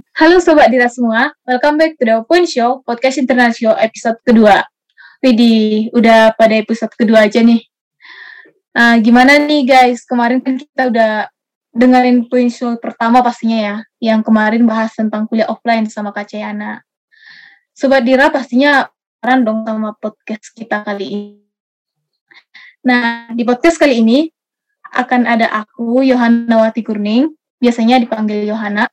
Halo Sobat Dira semua, welcome back to the Open Show, podcast internasional episode kedua. Widih, udah pada episode kedua aja nih. Nah, gimana nih guys, kemarin kan kita udah dengerin Point Show pertama pastinya ya, yang kemarin bahas tentang kuliah offline sama Kak Cayana. Sobat Dira pastinya penasaran dong sama podcast kita kali ini. Nah, di podcast kali ini akan ada aku, Yohana Wati Kurning, biasanya dipanggil Yohana,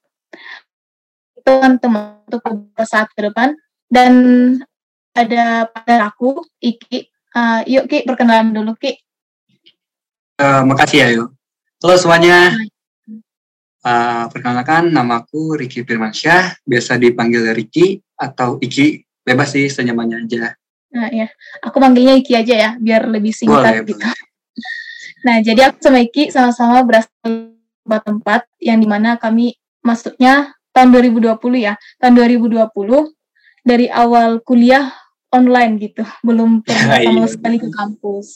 teman-teman untuk saat ke depan. Dan ada pada aku Iki. Uh, yuk Ki perkenalan dulu Ki. Uh, makasih ya yuk halo semuanya. Uh, perkenalkan namaku Riki Firmansyah. Biasa dipanggil Riki atau Iki. Bebas sih senyamannya aja. Nah ya aku manggilnya Iki aja ya biar lebih singkat boleh, gitu. boleh. nah jadi aku sama Iki sama-sama berasal tempat yang di mana kami masuknya tahun 2020 ya. Tahun 2020 dari awal kuliah online gitu, belum pernah sama iya. sekali ke kampus.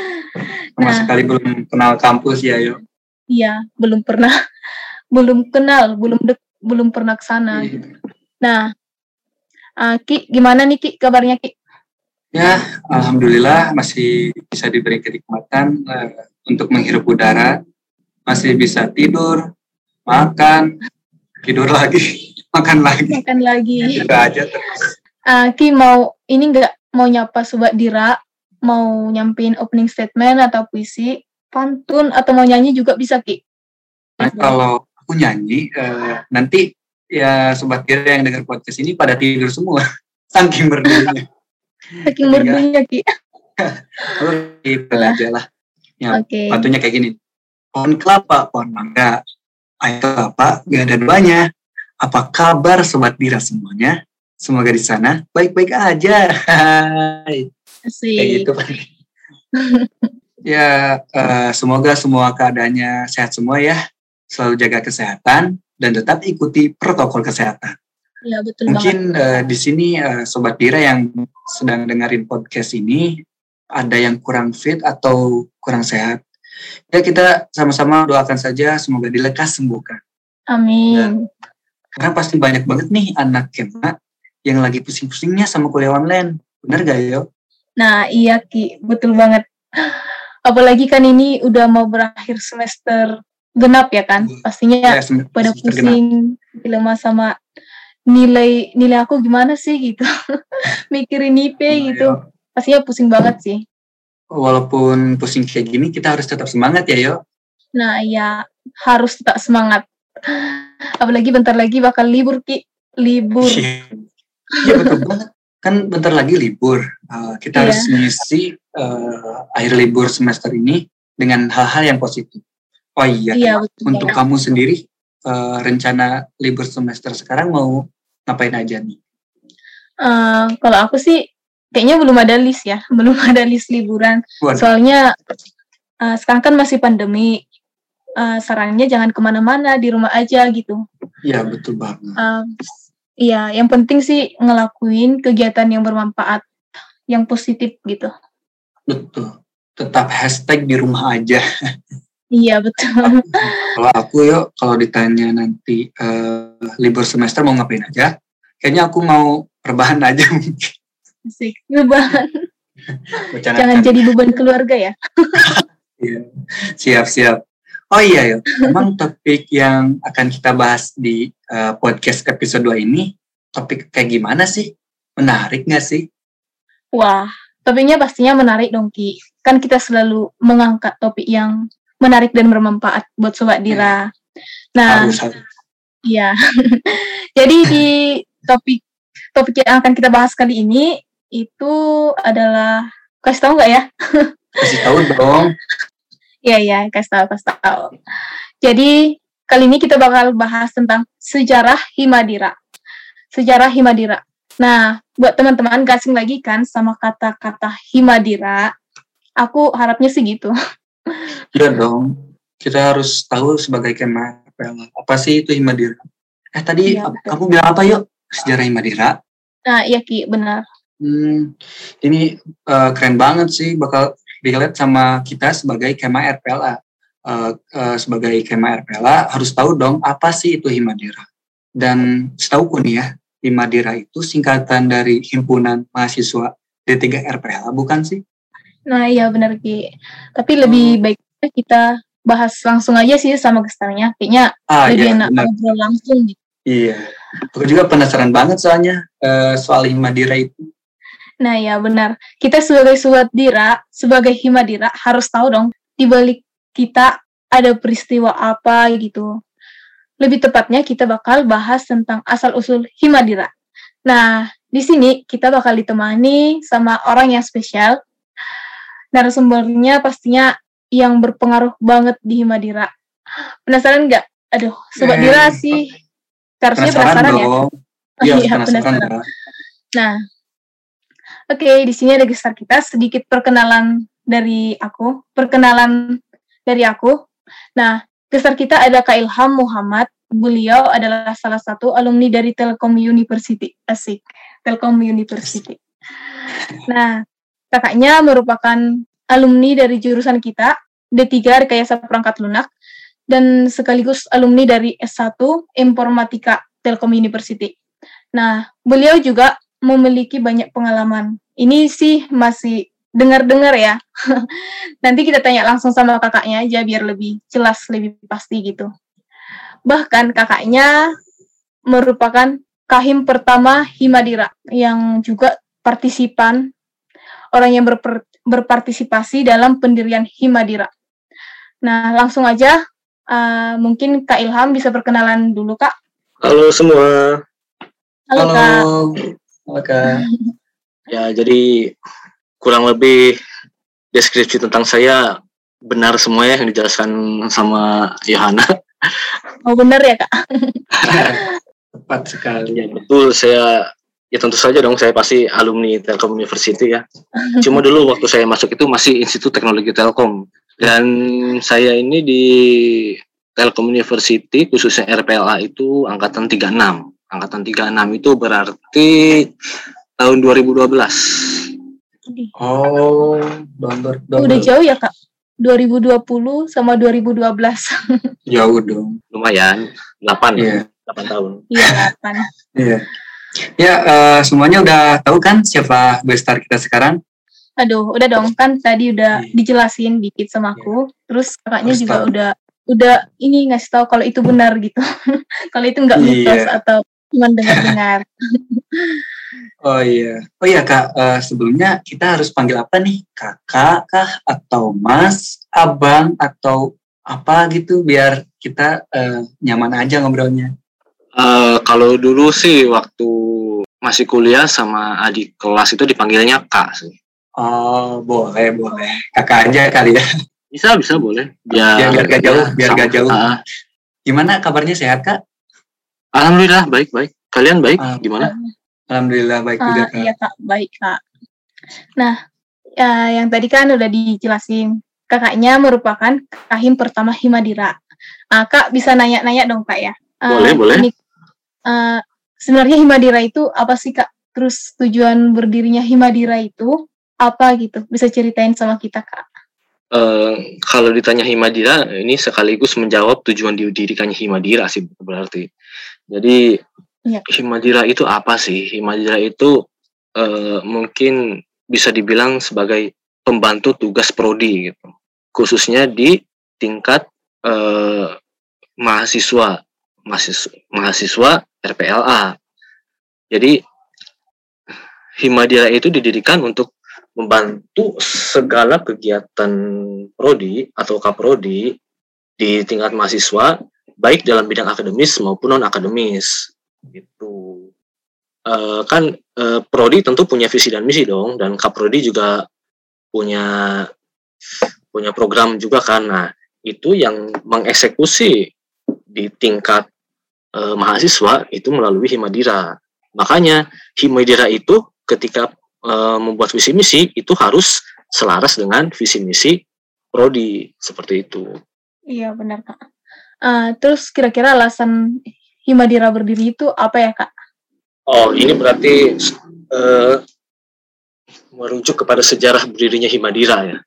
sama nah, sekali belum kenal kampus ya, yuk. Iya, belum pernah, belum kenal, belum dek, belum pernah ke sana. Iya. Nah, uh, Ki, gimana nih Ki kabarnya Ki? Ya, alhamdulillah masih bisa diberi kenikmatan uh, untuk menghirup udara, masih bisa tidur, makan, tidur lagi makan lagi. Makan lagi. Itu aja terus. Uh, Ki mau ini enggak mau nyapa sobat Dira? Mau nyampein opening statement atau puisi? Pantun atau mau nyanyi juga bisa Ki? Nah, kalau aku nyanyi uh, nanti ya sobat Dira yang dengar podcast ini pada tidur semua. Saking berduanya saking berduanya Ki. Oke, aja lah. Ya, okay. Pantunnya kayak gini. Pohon kelapa, pohon mangga, air kelapa gak ada duanya. Apa kabar sobat bira semuanya? Semoga di sana baik-baik aja. Kayak gitu. ya, uh, semoga semua keadaannya sehat semua ya. Selalu jaga kesehatan dan tetap ikuti protokol kesehatan. Ya, betul Mungkin uh, di sini uh, sobat bira yang sedang dengerin podcast ini ada yang kurang fit atau kurang sehat Ya kita sama-sama doakan saja semoga dilekas sembuhkan. Amin. Dan, karena pasti banyak banget nih anak kema yang lagi pusing-pusingnya sama kuliah online. Bener gak yo? Nah iya Ki, betul banget. Apalagi kan ini udah mau berakhir semester genap ya kan? Iya. Pastinya ya, pada pusing, dilema sama nilai nilai aku gimana sih gitu. Mikirin IP nah, gitu. Pastinya pusing banget sih walaupun pusing kayak gini kita harus tetap semangat ya yo. Nah ya harus tetap semangat. Apalagi bentar lagi bakal libur ki. Libur. Iya. Betul banget. Kan bentar lagi libur. Uh, kita yeah. harus mengisi uh, akhir libur semester ini dengan hal-hal yang positif. Oh iya yeah, betul untuk ya. kamu sendiri uh, rencana libur semester sekarang mau ngapain aja nih? Uh, kalau aku sih kayaknya belum ada list ya, belum ada list liburan. Waduh. Soalnya uh, sekarang kan masih pandemi, uh, sarannya jangan ke mana-mana, di rumah aja gitu. Iya betul banget. Uh, iya, yang penting sih ngelakuin kegiatan yang bermanfaat, yang positif gitu. Betul. Tetap hashtag di rumah aja. Iya betul. Kalau aku yuk, kalau ditanya nanti uh, libur semester mau ngapain aja, kayaknya aku mau perbahan aja mungkin. Asik, beban. Jangan jadi beban keluarga ya. Iya. siap, siap. Oh iya, ya. memang topik yang akan kita bahas di uh, podcast episode 2 ini, topik kayak gimana sih? Menarik nggak sih? Wah, topiknya pastinya menarik dong, Ki. Kan kita selalu mengangkat topik yang menarik dan bermanfaat buat Sobat Dira. Nah, harus, harus. Iya. Jadi di topik topik yang akan kita bahas kali ini itu adalah kasih tahu nggak ya? Kasih tahu dong. Iya iya, kasih tahu kasih tahu. Jadi kali ini kita bakal bahas tentang sejarah Himadira. Sejarah Himadira. Nah, buat teman-teman gasing lagi kan sama kata-kata Himadira. Aku harapnya sih gitu. Iya dong. Kita harus tahu sebagai kema apa sih itu Himadira. Eh tadi ya, kamu bilang apa yuk? Sejarah Himadira. Nah, iya Ki, benar. Hmm, ini uh, keren banget sih bakal dilihat sama kita sebagai Kema RPLA. Uh, uh, sebagai Kema RPLA harus tahu dong apa sih itu Himadira. Dan setahu nih ya, Himadira itu singkatan dari Himpunan Mahasiswa D3 RPH, bukan sih? Nah iya benar Ki. Tapi lebih hmm. baik kita bahas langsung aja sih sama gestarnya. Kayaknya ah, lebih iya, enak ngobrol langsung gitu. Iya. Aku juga penasaran banget soalnya uh, soal Himadira itu. Nah ya benar. Kita sebagai sobat Dira, sebagai Himadira harus tahu dong di balik kita ada peristiwa apa gitu. Lebih tepatnya kita bakal bahas tentang asal-usul Himadira. Nah, di sini kita bakal ditemani sama orang yang spesial. Narasumbernya pastinya yang berpengaruh banget di Himadira. Penasaran nggak? Aduh, sobat eh, Dira sih harusnya penasaran, penasaran ya. Iya, ya, penasaran. penasaran. Nah, oke okay, di sini ada gestar kita sedikit perkenalan dari aku, perkenalan dari aku. Nah, gestar kita ada Kak Ilham Muhammad. Beliau adalah salah satu alumni dari Telkom University. Asik, Telkom University. Nah, kakaknya merupakan alumni dari jurusan kita, D3 Rekayasa Perangkat Lunak, dan sekaligus alumni dari S1 Informatika Telkom University. Nah, beliau juga memiliki banyak pengalaman. Ini sih masih dengar-dengar ya. Nanti kita tanya langsung sama kakaknya aja biar lebih jelas, lebih pasti gitu. Bahkan kakaknya merupakan kahim pertama Himadira yang juga partisipan orang yang berper, berpartisipasi dalam pendirian Himadira. Nah, langsung aja uh, mungkin Kak Ilham bisa perkenalan dulu, Kak. Halo semua. Halo, Halo. Kak. Kak. ya, jadi kurang lebih deskripsi tentang saya benar semua ya yang dijelaskan sama Yohana. Oh benar ya kak? Tepat sekali. Ya betul saya ya tentu saja dong saya pasti alumni Telkom University ya. Cuma dulu waktu saya masuk itu masih Institut Teknologi Telkom dan saya ini di Telkom University khususnya RPLA itu angkatan 36. Angkatan 36 itu berarti tahun 2012. Oh, bangga. Udah jauh ya, Kak? 2020 sama 2012. jauh dong. Lumayan, 8 yeah. 8 tahun. Iya, 8. Iya. Ya, uh, semuanya udah tahu kan siapa bestar kita sekarang? Aduh, udah dong kan tadi udah yeah. dijelasin dikit sama aku. Yeah. Terus kakaknya juga udah udah ini ngasih tahu kalau itu benar gitu. kalau itu nggak mitos yeah. atau cuma dengar-dengar. oh iya. Oh iya Kak, uh, sebelumnya kita harus panggil apa nih? Kakak kah atau Mas, Abang atau apa gitu biar kita uh, nyaman aja ngobrolnya. Uh, kalau dulu sih waktu masih kuliah sama adik kelas itu dipanggilnya kak sih. Oh boleh boleh kakak aja kali ya. Bisa bisa boleh. Biar, biar, biar gak jauh biar gak jauh. Uh, Gimana kabarnya sehat kak? Alhamdulillah baik baik. Kalian baik? Uh, Gimana? Alhamdulillah baik uh, juga kak. Iya kak baik kak. Nah ya, yang tadi kan udah dijelasin kakaknya merupakan kahim pertama Himadira. Uh, kak bisa nanya-nanya dong kak ya. Uh, boleh boleh. Ini uh, sebenarnya Himadira itu apa sih kak? Terus tujuan berdirinya Himadira itu apa gitu? Bisa ceritain sama kita kak? Uh, kalau ditanya Himadira, ini sekaligus menjawab tujuan didirikannya Himadira sih berarti. Jadi ya. Himadira itu apa sih? Himadira itu uh, mungkin bisa dibilang sebagai pembantu tugas prodi gitu, khususnya di tingkat uh, mahasiswa mahasiswa, mahasiswa RPLA. Jadi Himadira itu didirikan untuk membantu segala kegiatan prodi atau kaprodi di tingkat mahasiswa baik dalam bidang akademis maupun non akademis gitu. E, kan e, prodi tentu punya visi dan misi dong dan kaprodi juga punya punya program juga nah itu yang mengeksekusi di tingkat e, mahasiswa itu melalui Himadira. Makanya Himadira itu ketika e, membuat visi misi itu harus selaras dengan visi misi prodi seperti itu. Iya benar kak. Uh, terus kira-kira alasan Himadira berdiri itu apa ya kak? Oh ini berarti uh, merujuk kepada sejarah berdirinya Himadira ya.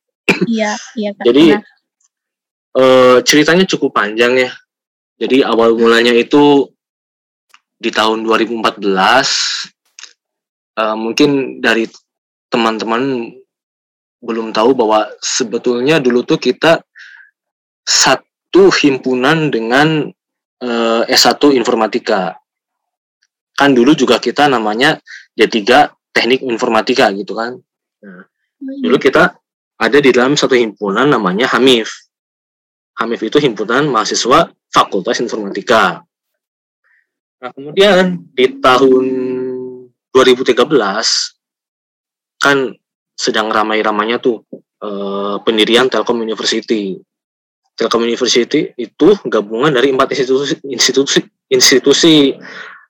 Iya iya kak. Jadi uh, ceritanya cukup panjang ya. Jadi awal mulanya itu di tahun 2014 uh, mungkin dari teman-teman belum tahu bahwa sebetulnya dulu tuh kita satu himpunan dengan uh, S1 informatika. Kan dulu juga kita namanya D3 Teknik Informatika gitu kan. Nah, dulu kita ada di dalam satu himpunan namanya HAMIF. HAMIF itu himpunan mahasiswa Fakultas Informatika. Nah, kemudian di tahun 2013 kan sedang ramai-ramainya tuh eh, pendirian Telkom University. Telkom University itu gabungan dari empat institusi institusi institusi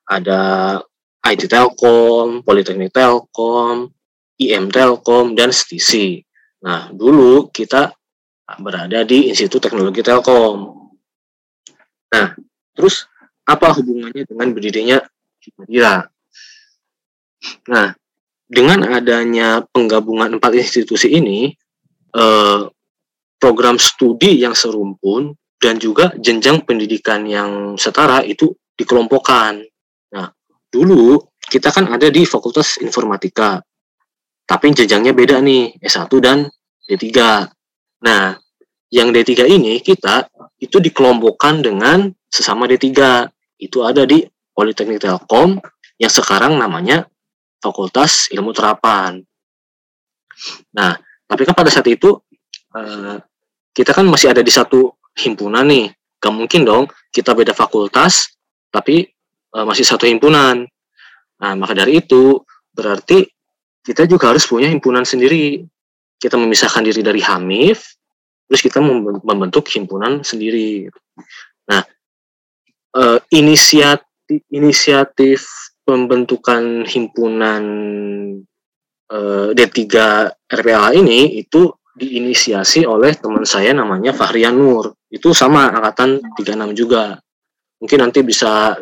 ada IT Telkom, Politeknik Telkom, IM Telkom dan STC. Nah, dulu kita berada di Institut Teknologi Telkom. Nah, terus apa hubungannya dengan berdirinya Himadira? Nah, dengan adanya penggabungan empat institusi ini, eh, program studi yang serumpun dan juga jenjang pendidikan yang setara itu dikelompokkan. Nah, dulu kita kan ada di Fakultas Informatika, tapi jenjangnya beda nih, S1 dan D3. Nah, yang D3 ini kita itu dikelompokkan dengan sesama D3. Itu ada di Politeknik Telkom yang sekarang namanya Fakultas Ilmu Terapan. Nah, tapi kan pada saat itu uh, kita kan masih ada di satu himpunan nih. Gak mungkin dong kita beda fakultas, tapi uh, masih satu himpunan. Nah, maka dari itu berarti kita juga harus punya himpunan sendiri. Kita memisahkan diri dari Hamif, terus kita membentuk himpunan sendiri. Nah, uh, inisiatif inisiatif pembentukan himpunan uh, D3 RPA ini itu diinisiasi oleh teman saya namanya Fahrian Nur. Itu sama angkatan 36 juga. Mungkin nanti bisa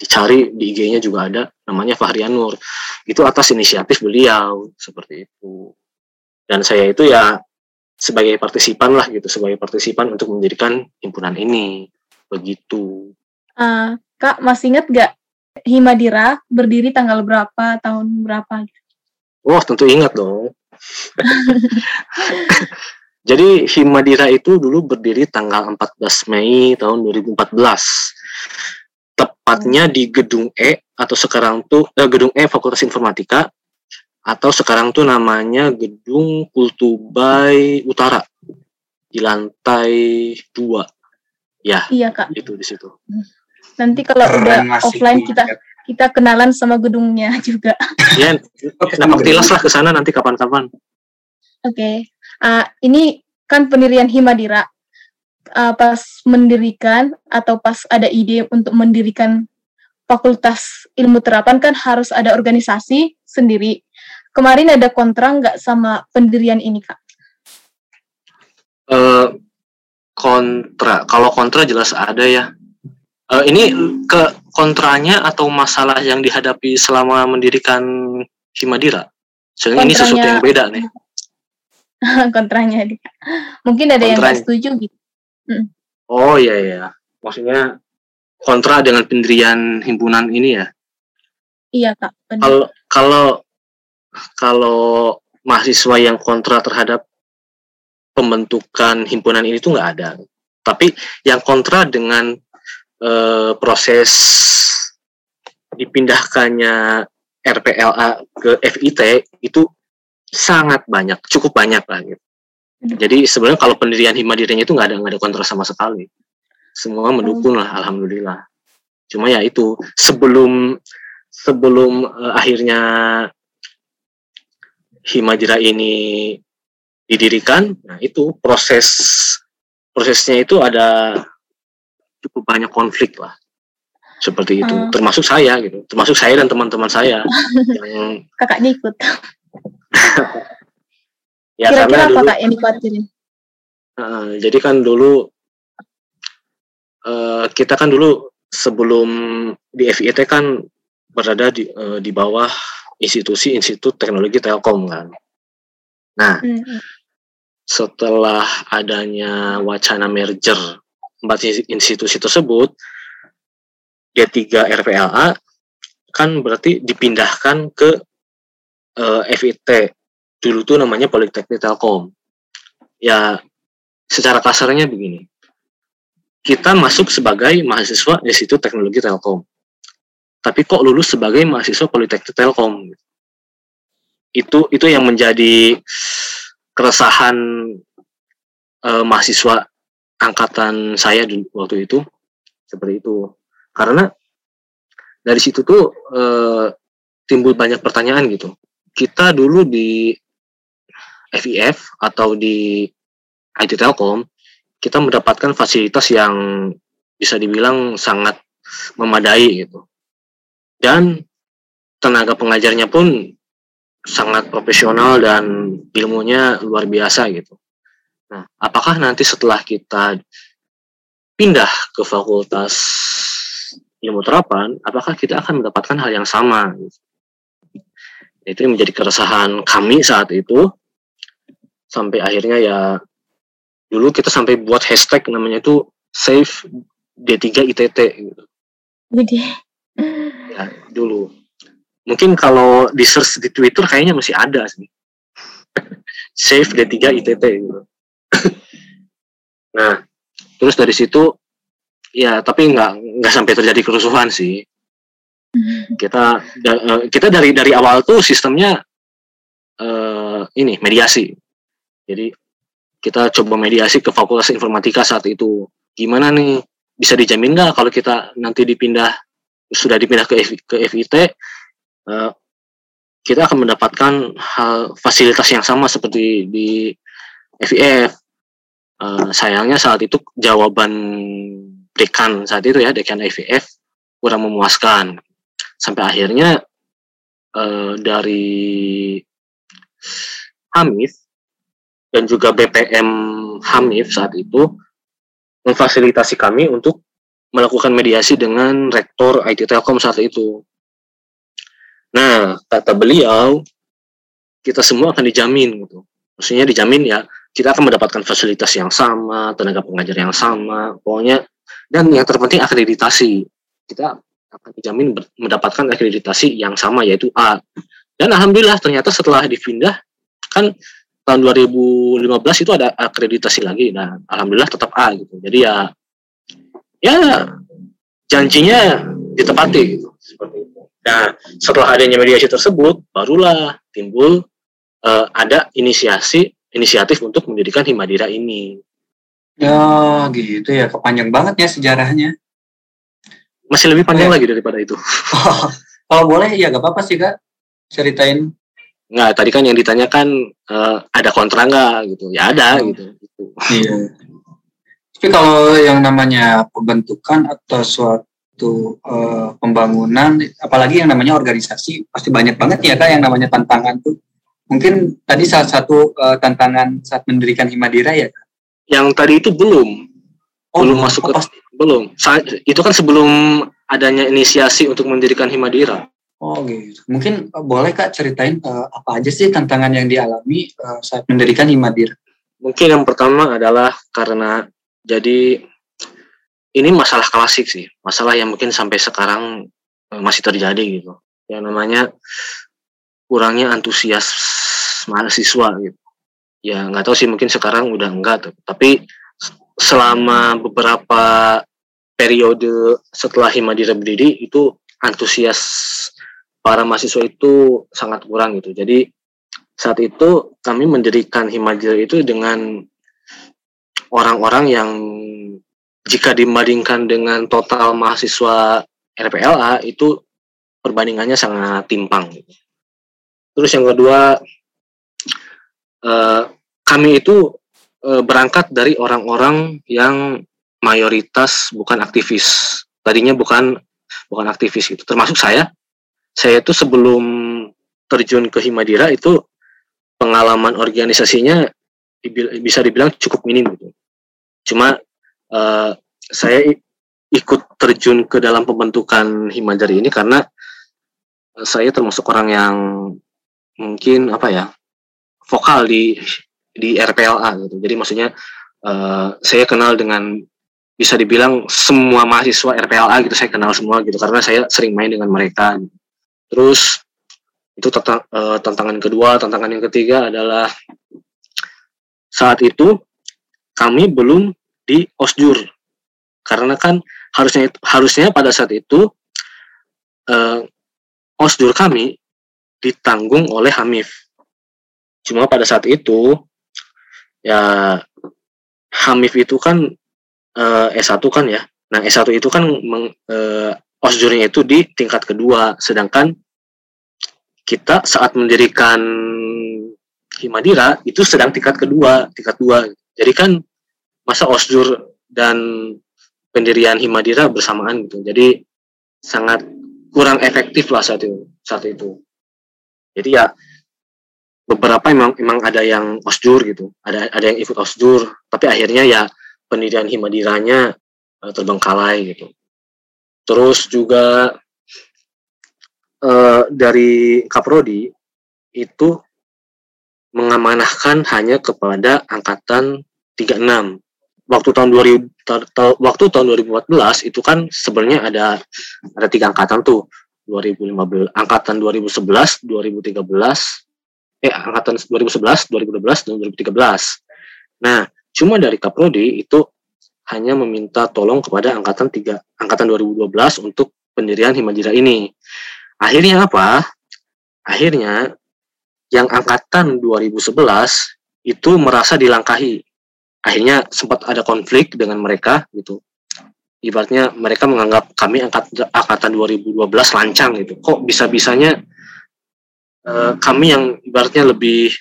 dicari di IG-nya juga ada namanya Fahrian Nur. Itu atas inisiatif beliau seperti itu. Dan saya itu ya sebagai partisipan lah gitu, sebagai partisipan untuk mendirikan himpunan ini. Begitu. Uh, Kak, masih ingat gak Himadira berdiri tanggal berapa, tahun berapa? Wah, tentu ingat dong. Jadi Himadira itu dulu berdiri tanggal 14 Mei tahun 2014. Tepatnya di Gedung E atau sekarang tuh eh, Gedung E Fakultas Informatika atau sekarang tuh namanya Gedung Kultubai Utara di lantai dua. Ya. Iya kak. Itu di situ. Hmm. Nanti kalau Keren udah offline kita kita kenalan sama gedungnya juga. Iya, nama tilas lah ke sana nanti kapan-kapan. Oke, okay. uh, ini kan pendirian Himadira. Uh, pas mendirikan atau pas ada ide untuk mendirikan Fakultas Ilmu Terapan kan harus ada organisasi sendiri. Kemarin ada kontra nggak sama pendirian ini kak? Uh, kontra, kalau kontra jelas ada ya Uh, ini ke kontranya atau masalah yang dihadapi selama mendirikan Himadira? Soalnya ini sesuatu yang beda nih. kontranya Mungkin ada kontranya. yang nggak setuju gitu. Hmm. Oh iya iya. Maksudnya kontra dengan pendirian himpunan ini ya? Iya kak. Kalau kalau kalau mahasiswa yang kontra terhadap pembentukan himpunan ini tuh nggak ada. Tapi yang kontra dengan eh, proses dipindahkannya RPLA ke FIT itu sangat banyak, cukup banyak lah gitu. Hmm. Jadi sebenarnya kalau pendirian Himadirinya itu nggak ada nggak ada kontra sama sekali. Semua mendukung lah, alhamdulillah. Cuma ya itu sebelum sebelum uh, akhirnya Himadira ini didirikan, nah itu proses prosesnya itu ada cukup banyak konflik lah seperti itu hmm. termasuk saya gitu termasuk saya dan teman-teman saya yang kakaknya ikut ya kira-kira apa kak yang dikhawatirin uh, jadi kan dulu uh, kita kan dulu sebelum di FIT kan berada di uh, di bawah institusi Institut Teknologi Telkom kan nah hmm. hmm. setelah adanya wacana merger empat institusi tersebut D3 RPLA kan berarti dipindahkan ke uh, eh, FIT dulu tuh namanya Politeknik Telkom. Ya secara kasarnya begini. Kita masuk sebagai mahasiswa di situ teknologi Telkom. Tapi kok lulus sebagai mahasiswa Politeknik Telkom? Itu itu yang menjadi keresahan uh, mahasiswa angkatan saya waktu itu seperti itu. Karena dari situ tuh uh, timbul banyak pertanyaan gitu. Kita dulu di FIF atau di IT Telkom kita mendapatkan fasilitas yang bisa dibilang sangat memadai gitu. Dan tenaga pengajarnya pun sangat profesional dan ilmunya luar biasa gitu. Nah, apakah nanti setelah kita pindah ke fakultas ilmu terapan, apakah kita akan mendapatkan hal yang sama? Itu yang menjadi keresahan kami saat itu. Sampai akhirnya ya dulu kita sampai buat hashtag namanya itu save D3 ITT gitu. Jadi ya dulu. Mungkin kalau di search di Twitter kayaknya masih ada sih. save D3 ITT gitu. nah, terus dari situ ya tapi nggak nggak sampai terjadi kerusuhan sih. Kita eh, kita dari dari awal tuh sistemnya uh, ini mediasi. Jadi kita coba mediasi ke fakultas informatika saat itu. Gimana nih? Bisa dijamin nggak kalau kita nanti dipindah sudah dipindah ke ke FIT uh, eh, kita akan mendapatkan hal fasilitas yang sama seperti di FIF uh, sayangnya saat itu jawaban dekan saat itu ya dekan FIF kurang memuaskan sampai akhirnya uh, dari Hamif dan juga BPM Hamif saat itu memfasilitasi kami untuk melakukan mediasi dengan rektor IT Telkom saat itu. Nah, kata beliau, kita semua akan dijamin gitu. Maksudnya dijamin ya, kita akan mendapatkan fasilitas yang sama, tenaga pengajar yang sama, pokoknya dan yang terpenting akreditasi. Kita akan dijamin mendapatkan akreditasi yang sama yaitu A. Dan alhamdulillah ternyata setelah dipindah kan tahun 2015 itu ada akreditasi lagi. Nah, alhamdulillah tetap A gitu. Jadi ya ya janjinya ditepati gitu seperti itu. Nah, setelah adanya mediasi tersebut barulah timbul uh, ada inisiasi inisiatif untuk mendirikan Himadira ini. Ya gitu ya, kepanjang banget ya sejarahnya masih lebih panjang lagi daripada itu. Oh, kalau boleh ya gak apa-apa sih kak ceritain. Nggak, tadi kan yang ditanyakan uh, ada kontra nggak gitu. Ya ada oh. gitu. Iya. Tapi kalau yang namanya pembentukan atau suatu uh, pembangunan, apalagi yang namanya organisasi, pasti banyak banget ya kak yang namanya tantangan tuh. Mungkin tadi salah satu uh, tantangan saat mendirikan Himadira ya kak? Yang tadi itu belum. Oh, belum masuk oh, ke pasti belum. Itu kan sebelum adanya inisiasi untuk mendirikan Himadira. Oh gitu. Mungkin uh, boleh Kak ceritain uh, apa aja sih tantangan yang dialami uh, saat mendirikan Himadira? Mungkin yang pertama adalah karena jadi ini masalah klasik sih, masalah yang mungkin sampai sekarang masih terjadi gitu. Yang namanya kurangnya antusias mahasiswa gitu. Ya nggak tahu sih mungkin sekarang udah enggak tuh. Tapi selama beberapa periode setelah Himadira berdiri itu antusias para mahasiswa itu sangat kurang gitu. Jadi saat itu kami mendirikan Himadira itu dengan orang-orang yang jika dibandingkan dengan total mahasiswa RPLA itu perbandingannya sangat timpang. Gitu. Terus yang kedua, eh, kami itu e, berangkat dari orang-orang yang mayoritas bukan aktivis. Tadinya bukan bukan aktivis itu. Termasuk saya. Saya itu sebelum terjun ke Himadira itu pengalaman organisasinya bisa dibilang cukup minim gitu. Cuma e, saya ikut terjun ke dalam pembentukan Himadira ini karena saya termasuk orang yang mungkin apa ya vokal di di RPLA gitu. Jadi maksudnya uh, saya kenal dengan bisa dibilang semua mahasiswa RPLA gitu saya kenal semua gitu karena saya sering main dengan mereka. Terus itu tentang uh, tantangan kedua, tantangan yang ketiga adalah saat itu kami belum di osjur karena kan harusnya harusnya pada saat itu uh, osjur kami ditanggung oleh Hamif. Cuma pada saat itu ya Hamif itu kan uh, S1 kan ya. Nah, S1 itu kan meng, uh, osjurnya itu di tingkat kedua, sedangkan kita saat mendirikan Himadira itu sedang tingkat kedua, tingkat dua. Jadi kan masa osjur dan pendirian Himadira bersamaan gitu. Jadi sangat kurang efektif lah saat itu. Saat itu. Jadi ya beberapa emang emang ada yang osjur gitu, ada ada yang ikut osjur, tapi akhirnya ya pendirian Himadiranya uh, terbengkalai gitu. Terus juga uh, dari Kaprodi itu mengamanahkan hanya kepada angkatan 36 waktu tahun 2000 waktu tahun 2014 itu kan sebenarnya ada ada tiga angkatan tuh 2015 angkatan 2011 2013 eh angkatan 2011 2012 dan 2013 nah cuma dari Kaprodi itu hanya meminta tolong kepada angkatan tiga angkatan 2012 untuk pendirian Himajira ini. Akhirnya apa? Akhirnya yang angkatan 2011 itu merasa dilangkahi. Akhirnya sempat ada konflik dengan mereka gitu ibaratnya mereka menganggap kami angkat angkatan 2012 lancang gitu. Kok bisa bisanya eh, kami yang ibaratnya lebih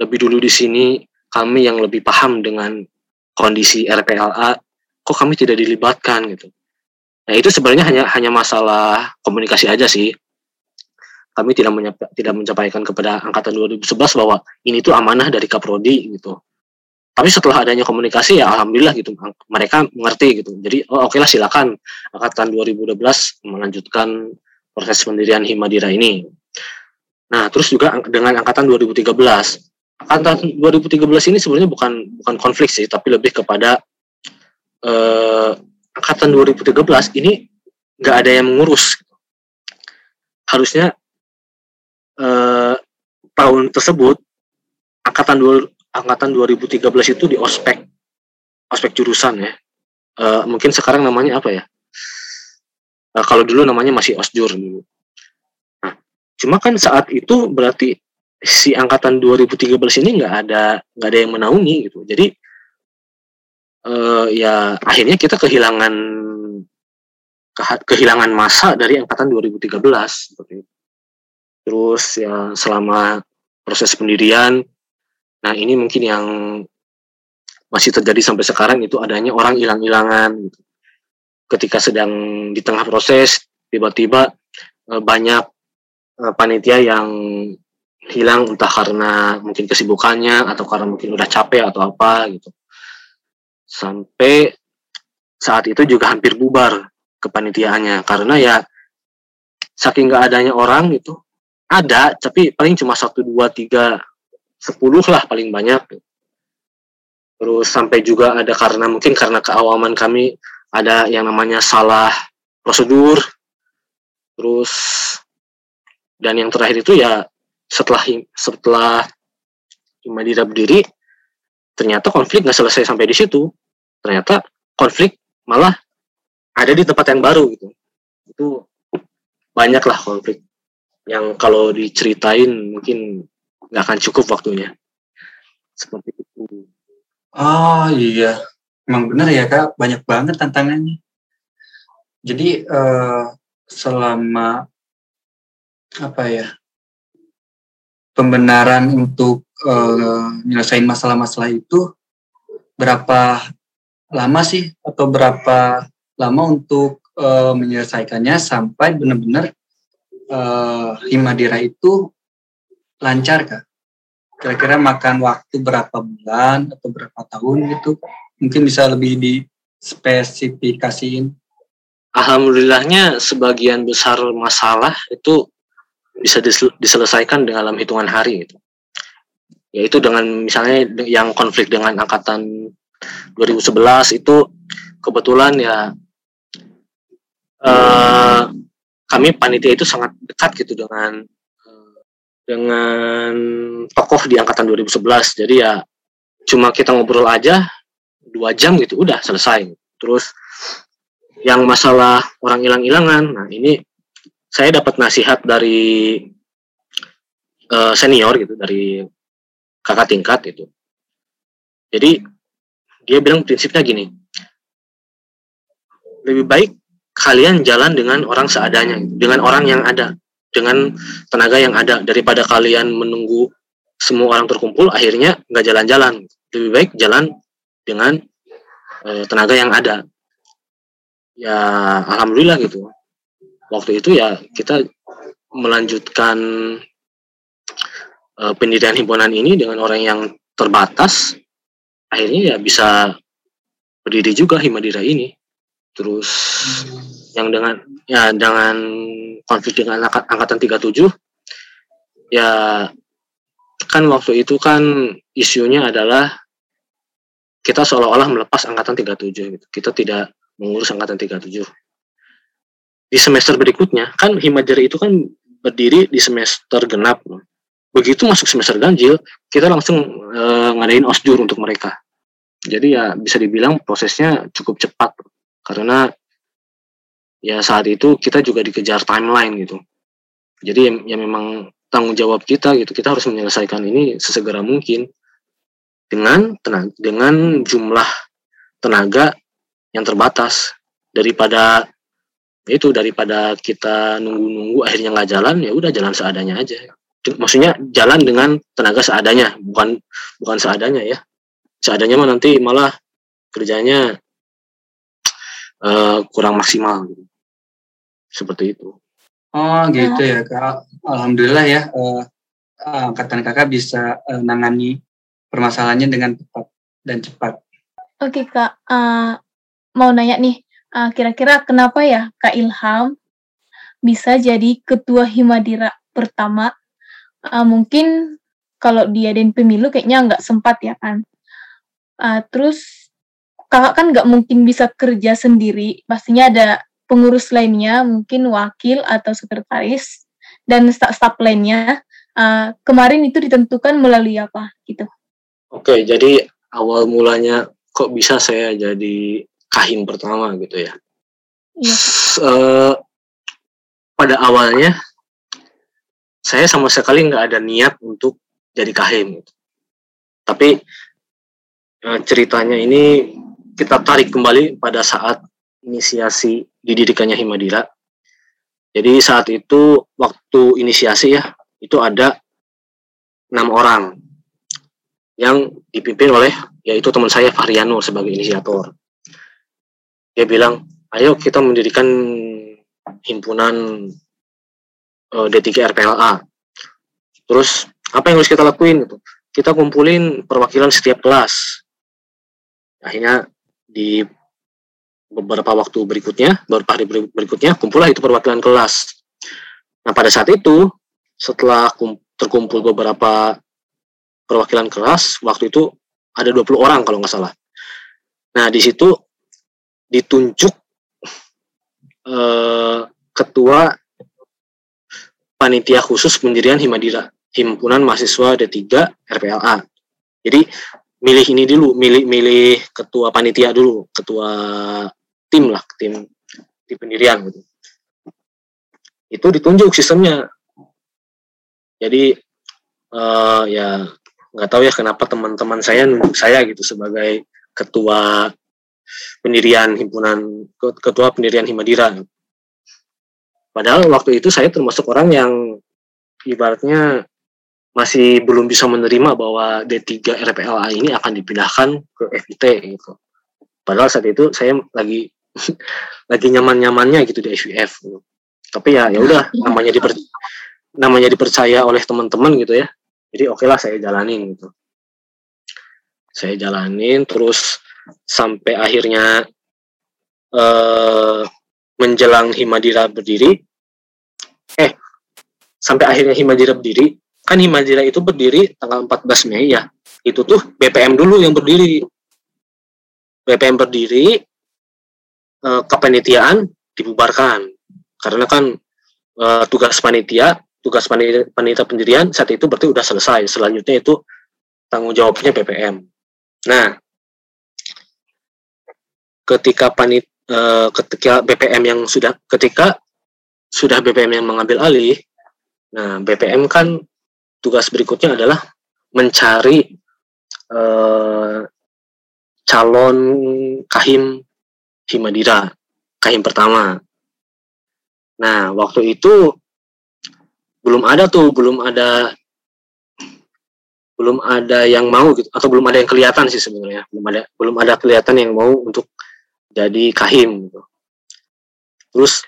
lebih dulu di sini kami yang lebih paham dengan kondisi RPLA kok kami tidak dilibatkan gitu. Nah itu sebenarnya hanya hanya masalah komunikasi aja sih. Kami tidak tidak mencapaikan kepada angkatan 2011 bahwa ini tuh amanah dari Kaprodi gitu tapi setelah adanya komunikasi ya alhamdulillah gitu mereka mengerti gitu. Jadi oh, oke okay lah silakan. Angkatan 2012 melanjutkan proses pendirian Himadira ini. Nah terus juga dengan angkatan 2013 angkatan 2013 ini sebenarnya bukan bukan konflik sih tapi lebih kepada eh, angkatan 2013 ini nggak ada yang mengurus. Harusnya eh, tahun tersebut angkatan angkatan 2013 itu di ospek. Ospek jurusan ya. Uh, mungkin sekarang namanya apa ya? Uh, kalau dulu namanya masih osjur dulu. Nah cuma kan saat itu berarti si angkatan 2013 ini nggak ada nggak ada yang menaungi gitu. Jadi uh, ya akhirnya kita kehilangan kehilangan masa dari angkatan 2013 seperti itu. Terus ya selama proses pendirian Nah ini mungkin yang masih terjadi sampai sekarang itu adanya orang hilang-hilangan gitu. Ketika sedang di tengah proses tiba-tiba e, banyak e, panitia yang hilang entah karena mungkin kesibukannya atau karena mungkin udah capek atau apa gitu. Sampai saat itu juga hampir bubar kepanitiaannya karena ya saking nggak adanya orang itu ada tapi paling cuma satu dua tiga 10 lah paling banyak. Terus sampai juga ada karena mungkin karena keawaman kami ada yang namanya salah prosedur. Terus dan yang terakhir itu ya setelah setelah Madira berdiri ternyata konflik nggak selesai sampai di situ. Ternyata konflik malah ada di tempat yang baru gitu. Itu banyaklah konflik yang kalau diceritain mungkin nggak akan cukup waktunya. Seperti itu. Oh iya. Emang benar ya kak. Banyak banget tantangannya. Jadi uh, selama apa ya pembenaran untuk uh, masalah-masalah itu berapa lama sih? Atau berapa lama untuk uh, menyelesaikannya sampai benar-benar uh, Himadira itu lancar kak? Kira-kira makan waktu berapa bulan atau berapa tahun gitu? Mungkin bisa lebih dispesifikasiin. Alhamdulillahnya sebagian besar masalah itu bisa diselesaikan dalam hitungan hari itu. Yaitu dengan misalnya yang konflik dengan angkatan 2011 itu kebetulan ya eh, kami panitia itu sangat dekat gitu dengan dengan tokoh di angkatan 2011 jadi ya cuma kita ngobrol aja dua jam gitu udah selesai. Terus yang masalah orang hilang-hilangan nah ini saya dapat nasihat dari uh, senior gitu dari kakak tingkat itu jadi dia bilang prinsipnya gini lebih baik kalian jalan dengan orang seadanya dengan orang yang ada dengan tenaga yang ada. Daripada kalian menunggu semua orang terkumpul akhirnya nggak jalan-jalan. Lebih baik jalan dengan e, tenaga yang ada. Ya alhamdulillah gitu. Waktu itu ya kita melanjutkan e, pendirian himpunan ini dengan orang yang terbatas. Akhirnya ya bisa berdiri juga Himadira ini. Terus yang dengan ya dengan konflik dengan angkatan 37 ya kan waktu itu kan isunya adalah kita seolah-olah melepas angkatan 37 gitu. Kita tidak mengurus angkatan 37. Di semester berikutnya kan Himadiri itu kan berdiri di semester genap. Begitu masuk semester ganjil, kita langsung e, ngadain osjur untuk mereka. Jadi ya bisa dibilang prosesnya cukup cepat karena ya saat itu kita juga dikejar timeline gitu. Jadi ya, ya memang tanggung jawab kita gitu kita harus menyelesaikan ini sesegera mungkin. Dengan tenaga, dengan jumlah tenaga yang terbatas. Daripada itu daripada kita nunggu-nunggu akhirnya nggak jalan ya udah jalan seadanya aja. Maksudnya jalan dengan tenaga seadanya bukan bukan seadanya ya. Seadanya mah nanti malah kerjanya uh, kurang maksimal gitu seperti itu. Oh gitu ya kak. Alhamdulillah ya uh, angkatan kakak bisa uh, nangani permasalahannya dengan tepat dan cepat. Oke kak, uh, mau nanya nih, uh, kira-kira kenapa ya kak Ilham bisa jadi ketua Himadira pertama? Uh, mungkin kalau dia dan pemilu kayaknya nggak sempat ya kan. Uh, terus kakak kan nggak mungkin bisa kerja sendiri, pastinya ada pengurus lainnya, mungkin wakil atau sekretaris, dan staf-staf lainnya. Uh, kemarin itu ditentukan melalui apa gitu? Oke, jadi awal mulanya kok bisa saya jadi kahim pertama gitu ya? Iya. Uh, pada awalnya saya sama sekali nggak ada niat untuk jadi kahim. Gitu. Tapi uh, ceritanya ini kita tarik kembali pada saat inisiasi didirikannya Himadira. Jadi saat itu waktu inisiasi ya itu ada enam orang yang dipimpin oleh yaitu teman saya Fahriano sebagai inisiator. Dia bilang, ayo kita mendirikan himpunan uh, D3 RPLA. Terus apa yang harus kita lakuin? Kita kumpulin perwakilan setiap kelas. Akhirnya di beberapa waktu berikutnya, beberapa hari berikutnya, kumpullah itu perwakilan kelas. Nah, pada saat itu, setelah terkumpul beberapa perwakilan kelas, waktu itu ada 20 orang kalau nggak salah. Nah, di situ ditunjuk eh, ketua panitia khusus pendirian Himadira, Himpunan Mahasiswa D3 RPLA. Jadi milih ini dulu, milih milih ketua panitia dulu, ketua tim lah tim di pendirian gitu. Itu ditunjuk sistemnya. Jadi uh, ya nggak tahu ya kenapa teman-teman saya nunjuk saya gitu sebagai ketua pendirian himpunan ketua pendirian Himadira. Padahal waktu itu saya termasuk orang yang ibaratnya masih belum bisa menerima bahwa D3 RPLA ini akan dipindahkan ke FIT gitu. Padahal saat itu saya lagi lagi nyaman-nyamannya gitu di SVF gitu. tapi ya ya udah namanya diper namanya dipercaya oleh teman-teman gitu ya. Jadi oke okay lah saya jalanin gitu. Saya jalanin terus sampai akhirnya eh, menjelang Himadira berdiri eh sampai akhirnya Himadira berdiri kan Himadira itu berdiri tanggal 14 Mei ya. Itu tuh BPM dulu yang berdiri. BPM berdiri eh, kepanitiaan dibubarkan karena kan uh, tugas panitia, tugas panitia, panitia pendirian saat itu berarti udah selesai. Selanjutnya itu tanggung jawabnya BPM. Nah, ketika panit uh, ketika BPM yang sudah ketika sudah BPM yang mengambil alih, nah BPM kan tugas berikutnya adalah mencari uh, calon kahim Himadira, kahim pertama. Nah, waktu itu belum ada tuh, belum ada belum ada yang mau gitu atau belum ada yang kelihatan sih sebenarnya. Belum ada belum ada kelihatan yang mau untuk jadi kahim gitu. Terus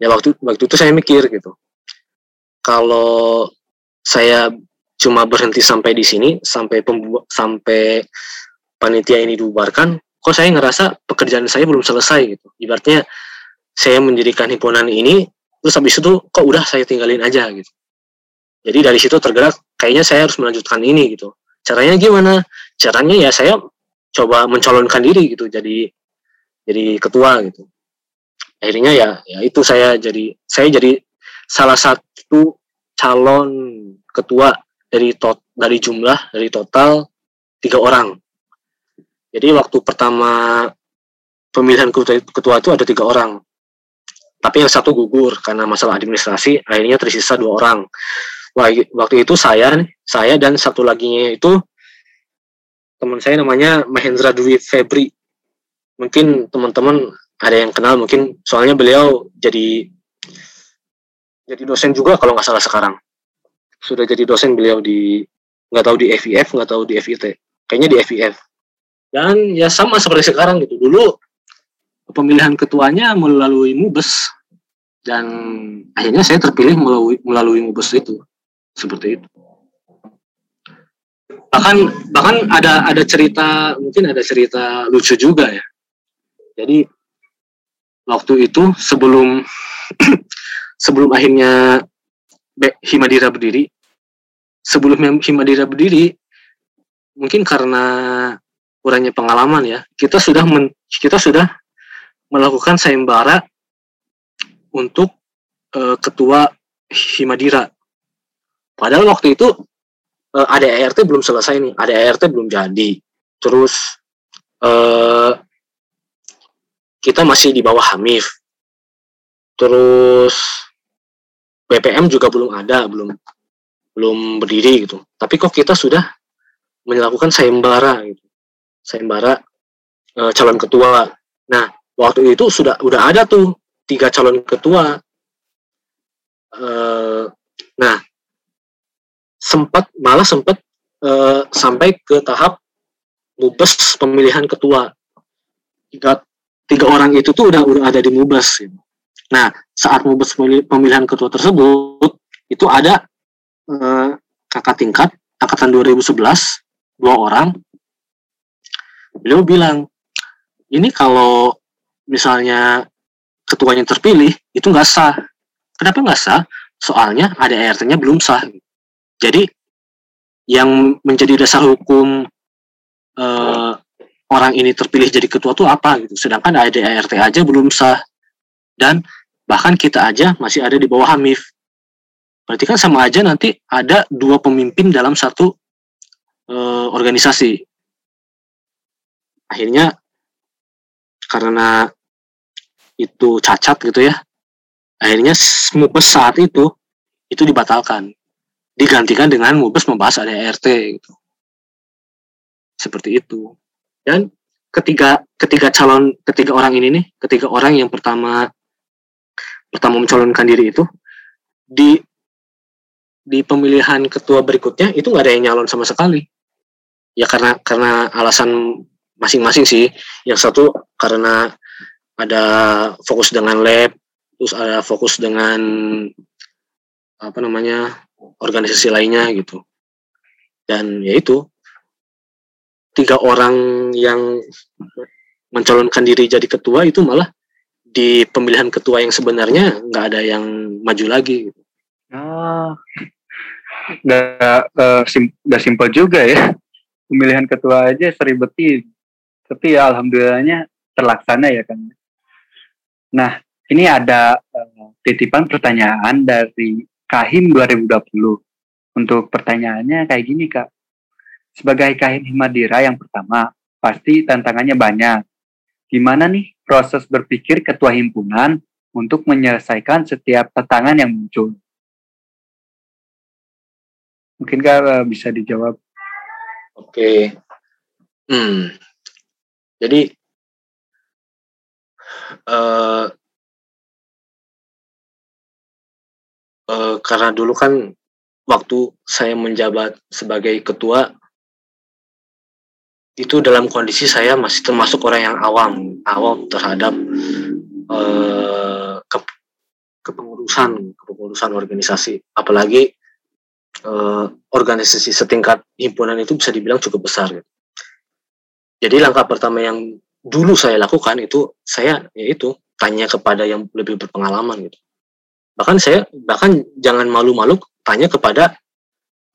ya waktu waktu itu saya mikir gitu. Kalau saya cuma berhenti sampai di sini sampai pembu sampai panitia ini dibubarkan kok saya ngerasa pekerjaan saya belum selesai gitu. Ibaratnya saya mendirikan himpunan ini terus habis itu kok udah saya tinggalin aja gitu. Jadi dari situ tergerak kayaknya saya harus melanjutkan ini gitu. Caranya gimana? Caranya ya saya coba mencalonkan diri gitu jadi jadi ketua gitu. Akhirnya ya ya itu saya jadi saya jadi salah satu calon ketua dari tot dari jumlah dari total tiga orang jadi waktu pertama pemilihan ketua, itu ada tiga orang. Tapi yang satu gugur karena masalah administrasi akhirnya tersisa dua orang. Waktu itu saya saya dan satu lagi itu teman saya namanya Mahendra Dwi Febri. Mungkin teman-teman ada yang kenal mungkin soalnya beliau jadi jadi dosen juga kalau nggak salah sekarang. Sudah jadi dosen beliau di nggak tahu di FIF nggak tahu di FIT kayaknya di FIF dan ya sama seperti sekarang gitu. Dulu pemilihan ketuanya melalui mubes. Dan akhirnya saya terpilih melalui melalui mubes itu. Seperti itu. Bahkan bahkan ada ada cerita mungkin ada cerita lucu juga ya. Jadi waktu itu sebelum sebelum akhirnya Himadira berdiri sebelum Himadira berdiri mungkin karena kurangnya pengalaman ya kita sudah men, kita sudah melakukan sayembara untuk uh, ketua Himadira Padahal waktu itu uh, ada ART belum selesai nih, ada ART belum jadi. Terus uh, kita masih di bawah Hamif. Terus BPM juga belum ada, belum belum berdiri gitu. Tapi kok kita sudah melakukan sayembara gitu. Sayembara uh, calon ketua. Nah, waktu itu sudah udah ada tuh tiga calon ketua. Uh, nah, sempat malah sempat uh, sampai ke tahap mubes pemilihan ketua tiga tiga orang itu tuh udah udah ada di mubes gitu. nah saat mubes pemilihan ketua tersebut itu ada uh, kakak tingkat angkatan 2011 dua orang beliau bilang ini kalau misalnya ketuanya terpilih itu nggak sah kenapa nggak sah soalnya ada ART-nya belum sah jadi yang menjadi dasar hukum uh, orang ini terpilih jadi ketua itu apa gitu. Sedangkan ADART aja belum sah dan bahkan kita aja masih ada di bawah Hamif. Berarti kan sama aja nanti ada dua pemimpin dalam satu uh, organisasi. Akhirnya karena itu cacat gitu ya. Akhirnya mubes saat itu itu dibatalkan digantikan dengan mubes membahas ADRT gitu. Seperti itu. Dan ketiga ketiga calon ketiga orang ini nih, ketiga orang yang pertama pertama mencalonkan diri itu di di pemilihan ketua berikutnya itu nggak ada yang nyalon sama sekali. Ya karena karena alasan masing-masing sih. Yang satu karena ada fokus dengan lab, terus ada fokus dengan apa namanya organisasi lainnya gitu dan ya itu tiga orang yang mencalonkan diri jadi ketua itu malah di pemilihan ketua yang sebenarnya nggak ada yang maju lagi gitu. Oh, nggak uh, sim simpel juga ya pemilihan ketua aja seribetin tapi ya alhamdulillahnya terlaksana ya kan nah ini ada uh, titipan pertanyaan dari Kahim 2020. Untuk pertanyaannya kayak gini kak. Sebagai Kahim Himadira yang pertama, pasti tantangannya banyak. Gimana nih proses berpikir ketua himpunan untuk menyelesaikan setiap tantangan yang muncul? Mungkin kak uh, bisa dijawab. Oke. Hmm. Jadi uh, uh, karena dulu kan waktu saya menjabat sebagai ketua itu dalam kondisi saya masih termasuk orang yang awam awam terhadap uh, ke, kepengurusan kepengurusan organisasi apalagi uh, organisasi setingkat himpunan itu bisa dibilang cukup besar gitu. Jadi langkah pertama yang dulu saya lakukan itu saya yaitu tanya kepada yang lebih berpengalaman gitu. Bahkan saya bahkan jangan malu-malu tanya kepada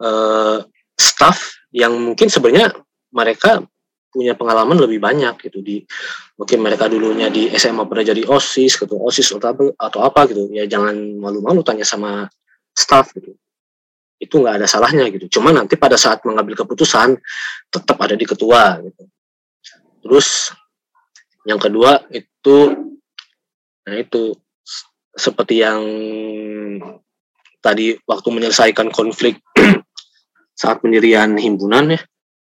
uh, staff yang mungkin sebenarnya mereka punya pengalaman lebih banyak gitu di mungkin mereka dulunya di SMA pernah jadi osis gitu osis atau apa atau apa gitu. Ya jangan malu-malu tanya sama staff gitu. Itu nggak ada salahnya gitu. Cuma nanti pada saat mengambil keputusan tetap ada di ketua gitu terus yang kedua itu nah itu seperti yang tadi waktu menyelesaikan konflik saat pendirian himpunan ya.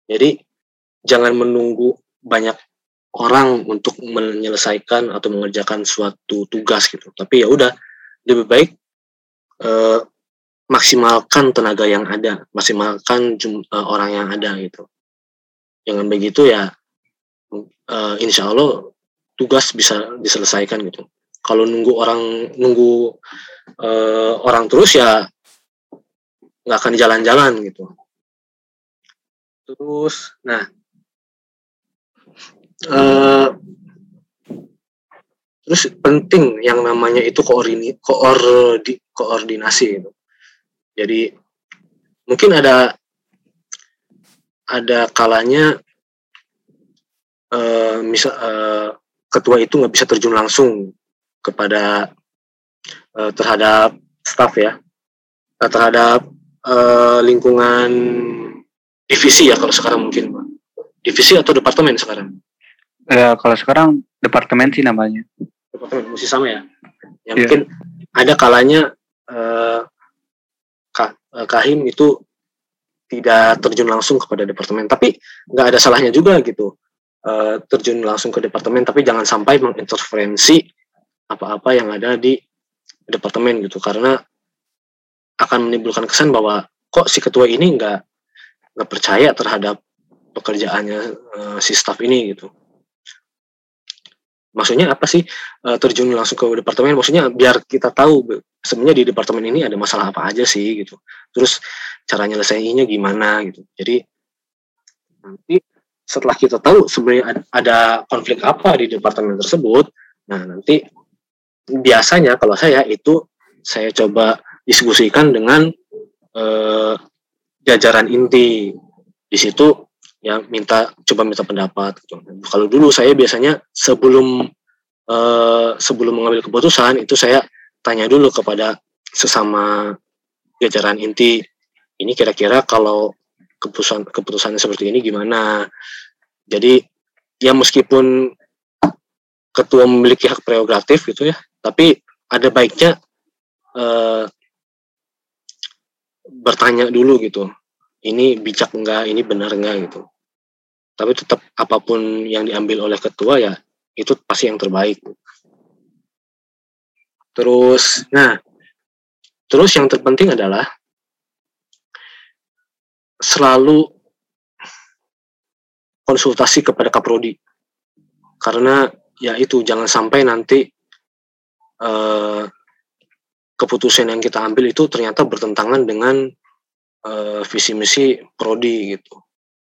Jadi jangan menunggu banyak orang untuk menyelesaikan atau mengerjakan suatu tugas gitu. Tapi ya udah lebih baik eh, maksimalkan tenaga yang ada, maksimalkan jum, eh, orang yang ada gitu. Jangan begitu ya, eh, insya Allah tugas bisa diselesaikan gitu kalau nunggu orang nunggu uh, orang terus ya nggak akan jalan-jalan gitu terus nah uh, terus penting yang namanya itu koordini, koordi, koordinasi gitu. jadi mungkin ada ada kalanya uh, misal uh, ketua itu nggak bisa terjun langsung kepada uh, terhadap staff ya. Uh, terhadap uh, lingkungan divisi ya kalau sekarang mungkin divisi atau departemen sekarang? Uh, kalau sekarang departemen sih namanya. Departemen masih sama ya? Ya yeah. mungkin ada kalanya uh, kahim itu tidak terjun langsung kepada departemen. Tapi nggak ada salahnya juga gitu uh, terjun langsung ke departemen tapi jangan sampai menginterferensi apa-apa yang ada di departemen gitu. Karena akan menimbulkan kesan bahwa kok si ketua ini nggak nggak percaya terhadap pekerjaannya uh, si staff ini gitu. Maksudnya apa sih uh, terjun langsung ke departemen? Maksudnya biar kita tahu sebenarnya di departemen ini ada masalah apa aja sih gitu. Terus cara nyelesainnya gimana gitu. Jadi nanti setelah kita tahu sebenarnya ada konflik apa di departemen tersebut nah nanti biasanya kalau saya itu saya coba diskusikan dengan eh, jajaran inti di situ ya minta coba minta pendapat. Kalau dulu saya biasanya sebelum eh, sebelum mengambil keputusan itu saya tanya dulu kepada sesama jajaran inti ini kira-kira kalau keputusan keputusan seperti ini gimana? Jadi ya meskipun ketua memiliki hak prerogatif gitu ya tapi ada baiknya uh, bertanya dulu gitu. Ini bijak enggak ini benar enggak gitu. Tapi tetap apa pun yang diambil oleh ketua ya itu pasti yang terbaik. Terus nah terus yang terpenting adalah selalu konsultasi kepada kaprodi karena ya itu jangan sampai nanti uh, keputusan yang kita ambil itu ternyata bertentangan dengan uh, visi misi prodi gitu.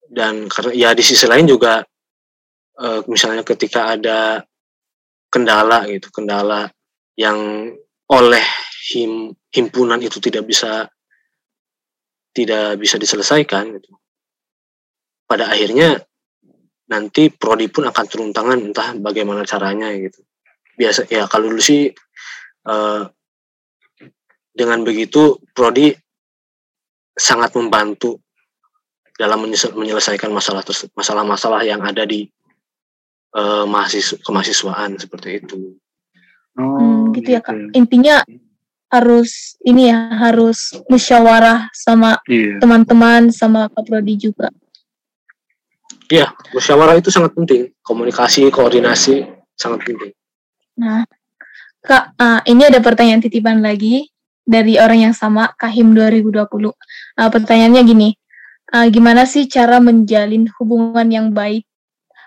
Dan karena ya di sisi lain juga uh, misalnya ketika ada kendala gitu kendala yang oleh him, himpunan itu tidak bisa tidak bisa diselesaikan gitu pada akhirnya nanti prodi pun akan turun tangan entah bagaimana caranya gitu biasa ya kalau dulu sih uh, dengan begitu prodi sangat membantu dalam menyelesaikan masalah masalah-masalah yang ada di uh, mahasiswa kemahasiswaan seperti itu. Oh, hmm, gitu ya kak. Gitu. Intinya harus ini ya harus musyawarah sama iya. teman-teman sama kak prodi juga. Iya, musyawarah itu sangat penting. Komunikasi, koordinasi sangat penting. Nah, kak, uh, ini ada pertanyaan titipan lagi dari orang yang sama, Kahim 2020. Uh, pertanyaannya gini, uh, gimana sih cara menjalin hubungan yang baik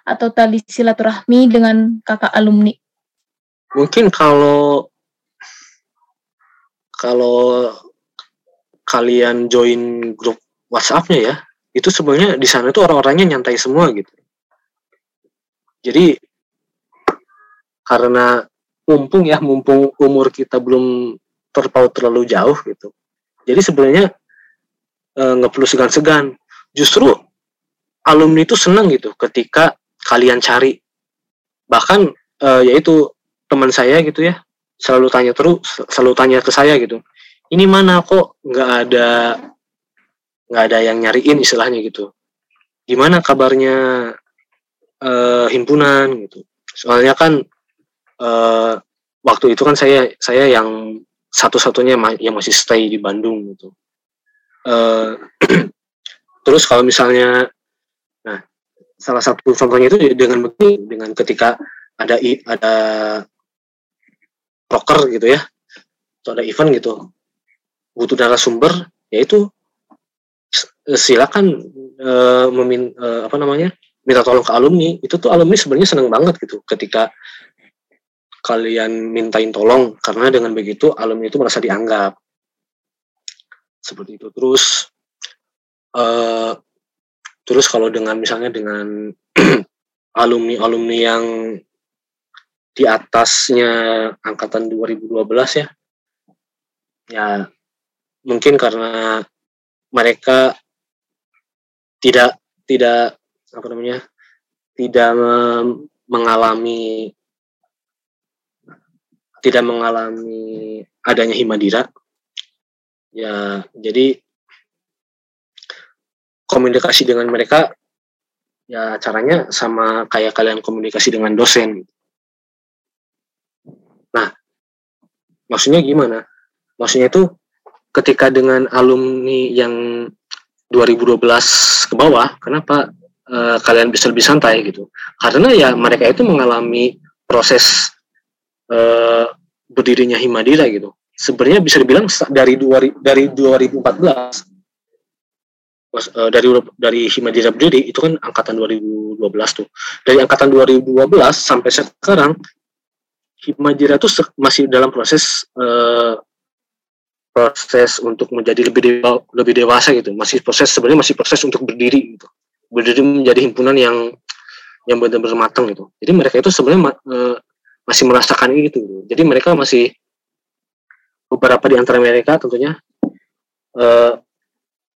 atau tali silaturahmi dengan kakak alumni? Mungkin kalau kalau kalian join grup WhatsApp-nya ya, itu sebenarnya di sana tuh orang-orangnya nyantai semua gitu. Jadi karena mumpung ya, mumpung umur kita belum terpaut terlalu jauh gitu. Jadi sebenarnya e, perlu segan-segan. Justru alumni itu senang gitu ketika kalian cari. Bahkan e, yaitu teman saya gitu ya selalu tanya terus, selalu tanya ke saya gitu. Ini mana kok nggak ada nggak ada yang nyariin istilahnya gitu. Gimana kabarnya e, himpunan gitu. Soalnya kan e, waktu itu kan saya saya yang satu-satunya yang masih stay di Bandung gitu. Uh, terus kalau misalnya, nah salah satu contohnya itu dengan begini, dengan ketika ada ada broker gitu ya, atau ada event gitu, butuh narasumber, yaitu silakan uh, memin uh, apa namanya minta tolong ke alumni. Itu tuh alumni sebenarnya seneng banget gitu ketika kalian mintain tolong. Karena dengan begitu alumni itu merasa dianggap. Seperti itu. Terus uh, terus kalau dengan misalnya dengan alumni alumni yang di atasnya angkatan 2012 ya. Ya mungkin karena mereka tidak tidak apa namanya tidak mengalami tidak mengalami adanya himadira ya jadi komunikasi dengan mereka ya caranya sama kayak kalian komunikasi dengan dosen maksudnya gimana maksudnya itu ketika dengan alumni yang 2012 ke bawah kenapa uh, kalian bisa lebih santai gitu karena ya mereka itu mengalami proses uh, berdirinya Himadira gitu. Sebenarnya bisa dibilang dari dua, dari 2014 mas, uh, dari dari Himadira berdiri itu kan angkatan 2012 tuh. Dari angkatan 2012 sampai sekarang Himadira tuh masih dalam proses uh, proses untuk menjadi lebih dewa, lebih dewasa gitu. Masih proses sebenarnya masih proses untuk berdiri gitu. Berdiri menjadi himpunan yang yang benar-benar matang gitu. Jadi mereka itu sebenarnya uh, masih merasakan itu. Jadi mereka masih beberapa di antara mereka tentunya uh,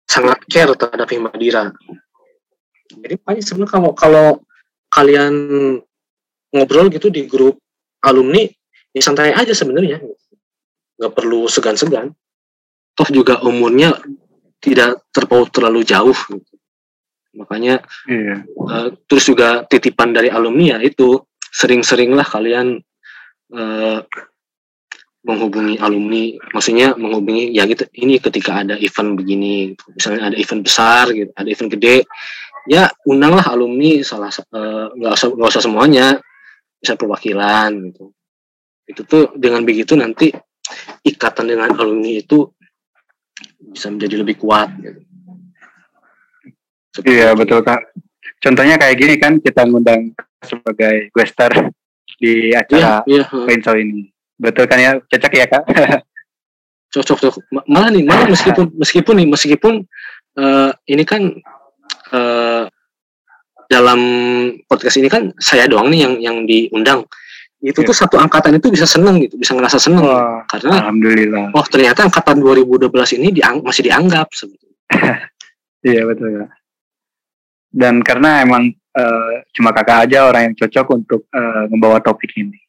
sangat care terhadap Himadira. Jadi banyak sebenarnya kalau kalau kalian ngobrol gitu di grup alumni ya santai aja sebenarnya nggak perlu segan-segan toh juga umurnya tidak terpaut terlalu jauh gitu. makanya iya. uh, terus juga titipan dari alumni ya itu sering-seringlah kalian uh, menghubungi alumni, maksudnya menghubungi ya gitu. Ini ketika ada event begini, misalnya ada event besar, gitu, ada event gede, ya undanglah alumni salah eh, nggak uh, usah nggak usah semuanya, bisa perwakilan gitu. Itu tuh dengan begitu nanti ikatan dengan alumni itu bisa menjadi lebih kuat. Gitu. iya betul kak. Contohnya kayak gini kan kita ngundang sebagai guestar di acara yeah, yeah. ini. Betul kan ya? Cocok ya kak? cocok cocok. Malah nih, malah meskipun meskipun nih meskipun uh, ini kan uh, dalam podcast ini kan saya doang nih yang yang diundang. Itu yeah. tuh satu angkatan itu bisa seneng gitu, bisa ngerasa seneng oh, karena alhamdulillah. Oh ternyata angkatan 2012 ini diang masih dianggap sebetulnya. iya betul ya. Dan karena emang uh, cuma kakak aja orang yang cocok untuk uh, membawa topik ini.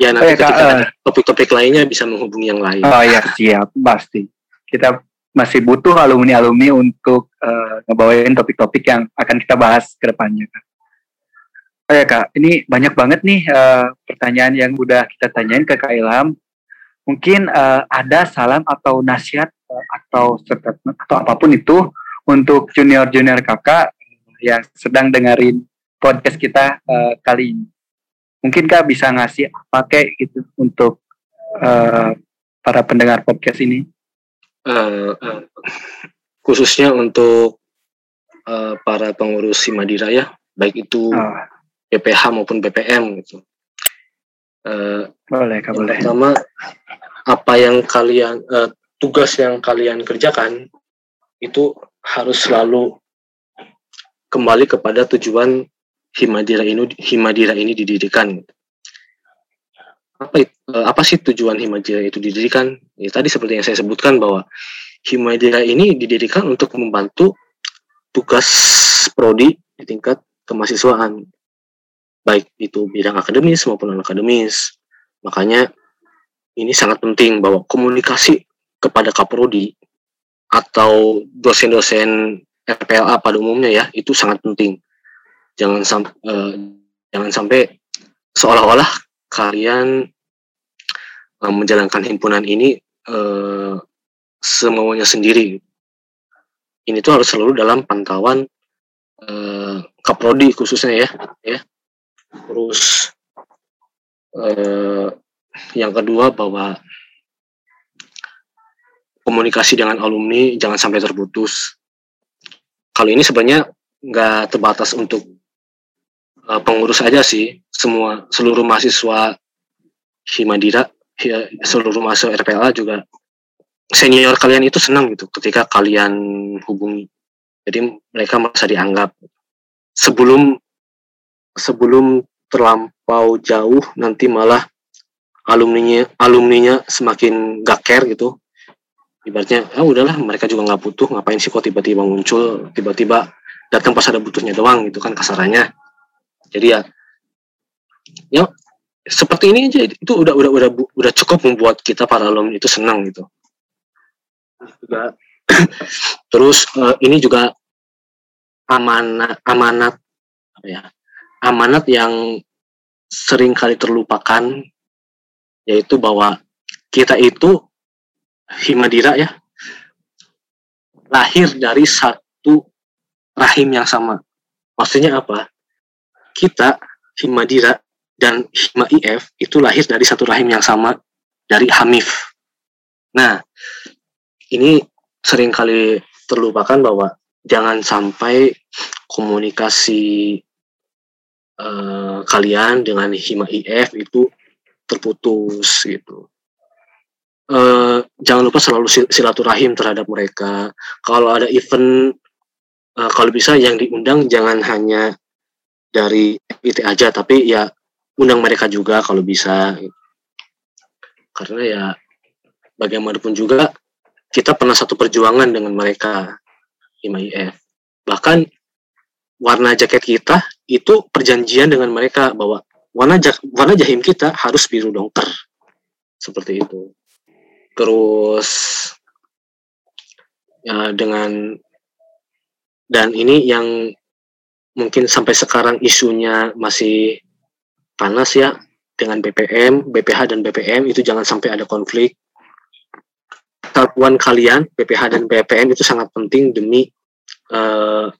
ya nanti oh, ya, ketika uh, topik-topik lainnya bisa menghubungi yang lain. Oh iya siap pasti. Kita masih butuh alumni-alumni untuk uh, ngebawain topik-topik yang akan kita bahas ke depannya. Oh ya kak, ini banyak banget nih uh, pertanyaan yang udah kita tanyain ke Kak Ilham. Mungkin uh, ada salam atau nasihat uh, atau atau apa pun itu untuk junior-junior kakak yang sedang dengerin podcast kita uh, kali ini. Mungkin kak bisa ngasih apa kayak gitu untuk uh, para pendengar podcast ini? Uh, uh, khususnya untuk uh, para pengurus Simadira ya, baik itu uh. Ah. BPH maupun BPM gitu. Uh, boleh, kak boleh. Pertama, apa yang kalian uh, tugas yang kalian kerjakan itu harus selalu kembali kepada tujuan Himadira ini Himadira ini didirikan. Apa apa sih tujuan Himadira itu didirikan? Ya, tadi seperti yang saya sebutkan bahwa Himadira ini didirikan untuk membantu tugas prodi di tingkat kemahasiswaan. Baik itu bidang akademis maupun non akademis. Makanya ini sangat penting bahwa komunikasi kepada kaprodi atau dosen-dosen RPLA pada umumnya ya itu sangat penting. Jangan sampai uh, jangan sampai seolah-olah kalian uh, menjalankan himpunan ini uh, semuanya sendiri ini tuh harus selalu dalam pantauan uh, kaprodi khususnya ya ya. Terus uh, yang kedua bahwa komunikasi dengan alumni jangan sampai terputus. Kalau ini sebenarnya nggak terbatas untuk uh, pengurus aja sih. Semua seluruh mahasiswa Himadira ya, seluruh mahasiswa RPLA juga senior kalian itu senang gitu ketika kalian hubungi. Jadi mereka merasa dianggap. Sebelum sebelum terlampau jauh nanti malah alumninya alumninya semakin gaker gitu. Ibaratnya ah udahlah mereka juga nggak butuh ngapain sih kok tiba-tiba muncul tiba-tiba datang pas ada butuhnya doang gitu kan kasarannya. Jadi ya ya seperti ini aja itu udah udah udah udah cukup membuat kita para alumni itu senang gitu juga terus uh, ini juga amanat amanat ya amanat yang sering kali terlupakan yaitu bahwa kita itu Himadira ya lahir dari satu rahim yang sama maksudnya apa kita Himadira dan Hima IF itu lahir dari satu rahim yang sama dari Hamif. Nah, ini sering kali terlupakan bahwa jangan sampai komunikasi uh, kalian dengan Hima IF itu terputus gitu. Uh, jangan lupa selalu silaturahim terhadap mereka. Kalau ada event, uh, kalau bisa yang diundang jangan hanya dari IT aja tapi ya undang mereka juga kalau bisa karena ya bagaimanapun juga kita pernah satu perjuangan dengan mereka IMIF bahkan warna jaket kita itu perjanjian dengan mereka bahwa warna jak, warna jahim kita harus biru dongker seperti itu. Terus ya dengan dan ini yang mungkin sampai sekarang isunya masih panas ya dengan BPM, BPH dan BPM itu jangan sampai ada konflik. Kesatuan kalian BPH dan BPM itu sangat penting demi uh,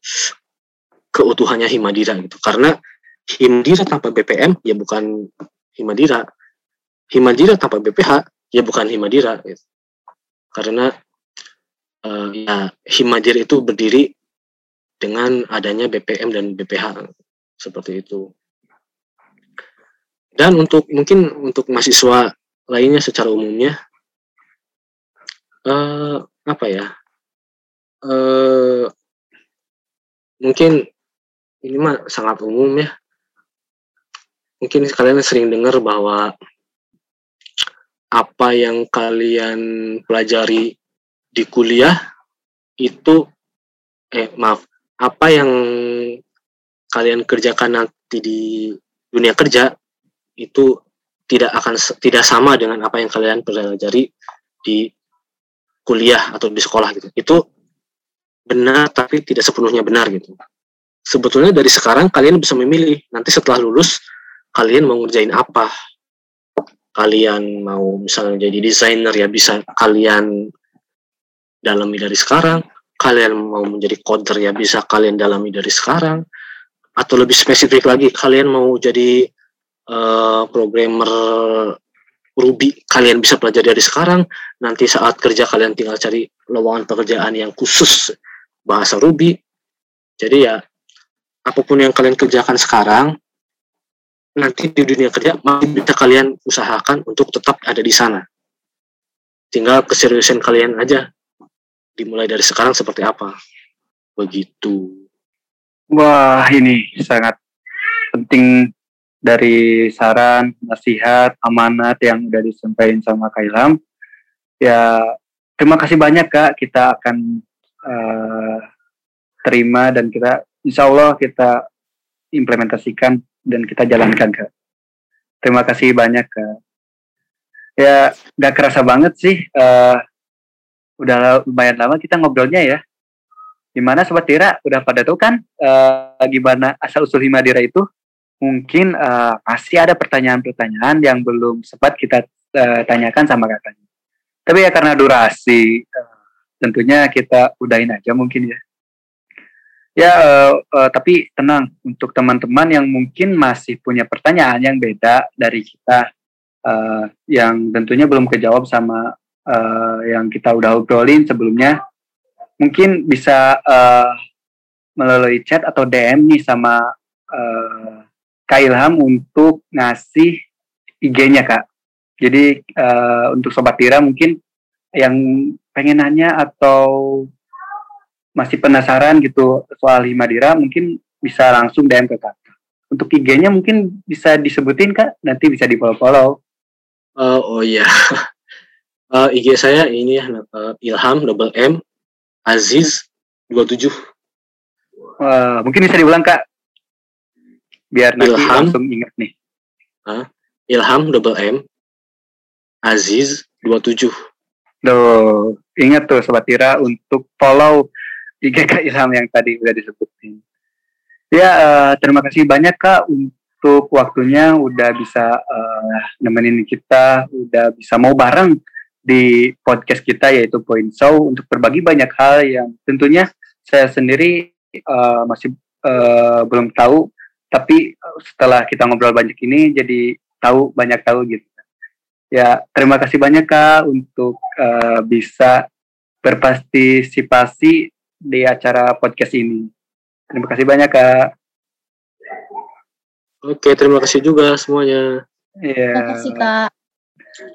keutuhannya Himadira gitu. Karena Himadira tanpa BPM ya bukan Himadira. Himadira tanpa BPH ya bukan Himadira gitu. Karena uh, ya Himadira itu berdiri dengan adanya BPM dan BPH seperti itu. Dan untuk mungkin untuk mahasiswa lainnya secara umumnya uh, apa ya? Uh, mungkin ini mah sangat umum ya. Mungkin kalian sering dengar bahwa apa yang kalian pelajari di kuliah itu eh maaf apa yang kalian kerjakan nanti di dunia kerja itu tidak akan tidak sama dengan apa yang kalian pelajari di kuliah atau di sekolah gitu. Itu benar tapi tidak sepenuhnya benar gitu. Sebetulnya dari sekarang kalian bisa memilih nanti setelah lulus kalian mau ngerjain apa. Kalian mau misalnya jadi desainer ya bisa kalian dalami dari sekarang. Kalian mau menjadi coder ya bisa kalian dalami dari sekarang. Atau lebih spesifik lagi kalian mau jadi uh, programmer Ruby kalian bisa pelajari dari sekarang. Nanti saat kerja kalian tinggal cari lowongan pekerjaan yang khusus bahasa Ruby. Jadi ya apa pun yang kalian kerjakan sekarang nanti di dunia kerja masih bisa kalian usahakan untuk tetap ada di sana. Tinggal keseriusan kalian aja dimulai dari sekarang seperti apa. Begitu. Wah ini sangat penting dari saran, nasihat, amanat yang udah disampaikan sama Kak Ilham. Ya, terima kasih banyak Kak. Kita akan uh, terima dan kita, insya Allah kita implementasikan dan kita jalankan Kak. Terima kasih banyak Kak. Ya, gak kerasa banget sih. Uh, udah lumayan lama kita ngobrolnya ya. Gimana Sobat Tira? Udah pada tahu kan uh, gimana asal-usul Himadira itu? Mungkin uh, masih ada pertanyaan-pertanyaan yang belum sempat kita uh, tanyakan sama kakaknya. Tapi ya karena durasi, uh, tentunya kita udahin aja mungkin ya. Ya, uh, uh, tapi tenang untuk teman-teman yang mungkin masih punya pertanyaan yang beda dari kita, uh, yang tentunya belum kejawab sama uh, yang kita udah obrolin sebelumnya, mungkin bisa uh, melalui chat atau DM nih sama uh, Kak Ilham untuk ngasih IG-nya Kak. Jadi uh, untuk Sobat Tira mungkin yang pengen nanya atau masih penasaran gitu soal Himadira mungkin bisa langsung DM ke Kak. Untuk IG-nya mungkin bisa disebutin Kak, nanti bisa di-follow-follow. Uh, oh iya. Uh, IG saya ini ya uh, Ilham double M Aziz 27. Uh, mungkin bisa diulang Kak biar nanti Ilham, langsung ingat nih. Ilham double M Aziz 27. Duh, ingat tuh Sobat Tira untuk follow IG Kak Ilham yang tadi udah disebutin. Ya, uh, terima kasih banyak Kak untuk waktunya udah bisa uh, nemenin kita, udah bisa mau bareng di podcast kita yaitu Point Show untuk berbagi banyak hal yang tentunya saya sendiri uh, masih uh, belum tahu tapi eh, setelah kita ngobrol banyak ini jadi tahu banyak tahu gitu. Ya terima kasih banyak kak untuk uh, bisa berpartisipasi di acara podcast ini. Terima kasih banyak kak. Oke terima kasih juga semuanya. Ya. terima kasih kak.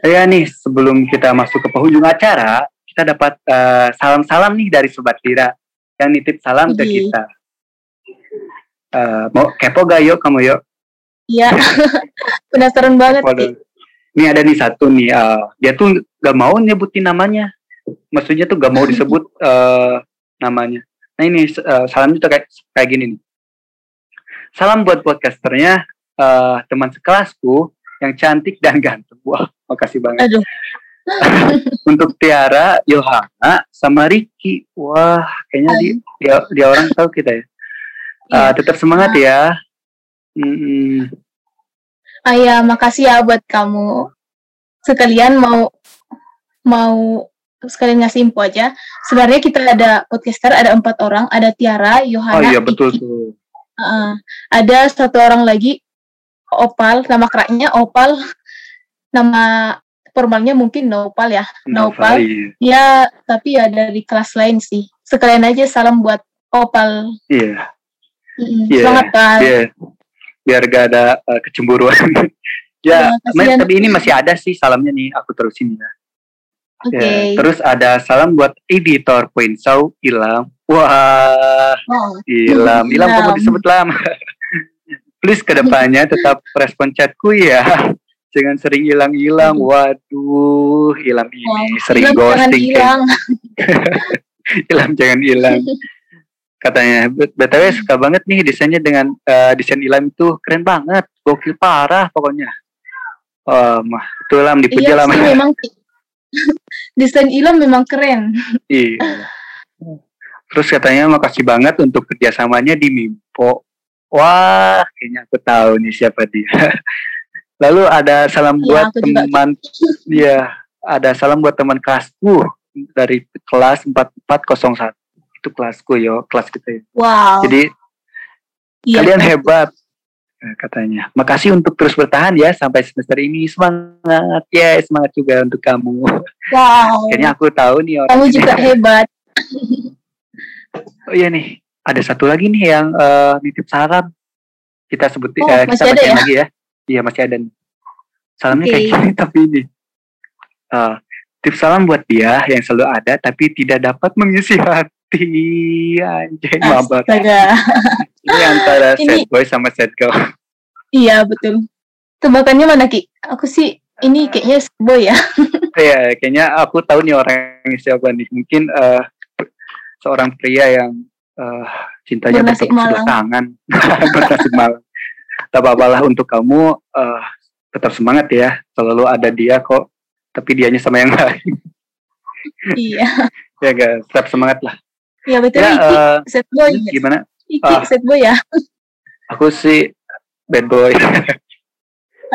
Ya nih sebelum kita masuk ke penghujung acara kita dapat uh, salam-salam nih dari sobat Tira yang nitip salam Jadi. ke kita Uh, mau kepo gak yuk kamu yuk? Iya, penasaran banget sih. Ini ada nih satu nih, uh, dia tuh gak mau nyebutin namanya. Maksudnya tuh gak mau disebut uh, namanya. Nah ini uh, salamnya tuh kayak, kayak gini nih. Salam buat podcasternya, uh, teman sekelasku yang cantik dan ganteng. Wah, makasih banget. Aduh. Untuk Tiara, Yohana, sama Ricky. Wah, kayaknya dia, dia, dia orang tahu kita ya. Uh, tetap semangat ya. Hmm. Ah ya, makasih ya buat kamu. Sekalian mau mau sekalian ngasih info aja. Sebenarnya kita ada podcaster ada empat orang, ada Tiara, Yohana, Oh iya betul tuh. Uh, ada satu orang lagi Opal, nama keraknya Opal. Nama formalnya mungkin Nopal ya. Nopal. Iya. Ya, tapi ya dari kelas lain sih. Sekalian aja salam buat Opal. Iya. Iya. Semangat kan. Yeah. Biar gak ada uh, kecemburuan. ya, ya tapi ini masih ada sih salamnya nih, aku terusin ya. Oke. Okay. Ya, terus ada salam buat editor Point Show Ilham. Wah, oh. Ilham, Ilham kamu disebut lama. Please ke depannya tetap respon chatku ya. Jangan sering hilang-hilang. Waduh, Ilham ini wow. sering ghosting. Ilham jangan hilang. Katanya btw suka banget nih desainnya dengan uh, desain Ilham itu keren banget gokil parah pokoknya Oh, mah itu Lam dipuji iya, Sih, memang desain Ilham memang keren. Iya. Terus katanya makasih banget untuk kerjasamanya di Mimpo. Wah, kayaknya aku tahu nih siapa dia. Lalu ada salam ya, buat teman, ya ada salam buat teman kelasku dari kelas 4401. Itu kelasku yo, kelas kita. Ya. Wow. Jadi ya, kalian betul. hebat eh, katanya. Makasih untuk terus bertahan ya sampai semester ini. Semangat ya, semangat juga untuk kamu. Wow. Kayaknya aku tahu nih orang. Kamu juga hebat. Oh iya nih, ada satu lagi nih yang uh, nitip salam. Kita sebut oh, uh, kita bacain ya? lagi ya. Iya masih ada nih. Salamnya okay. kayak gini tapi ini. Uh, tips salam buat dia yang selalu ada tapi tidak dapat mengisi hati. Anjay, mabak. ini antara ini... sad boy sama sad girl. Iya betul. Tebakannya mana Ki? Aku sih ini kayaknya sad boy ya. Iya, kayaknya aku tahu nih orang siapa nih. Mungkin uh, seorang pria yang uh, cintanya bertepuk sebelah tangan bernasib malam tak apa-apalah untuk kamu uh, tetap semangat ya selalu ada dia kok tapi dianya sama yang lain iya ya guys tetap semangat lah iya betul. Ya, Iki uh, set boy. gimana? Iki uh, set boy ya. Aku sih bad boy.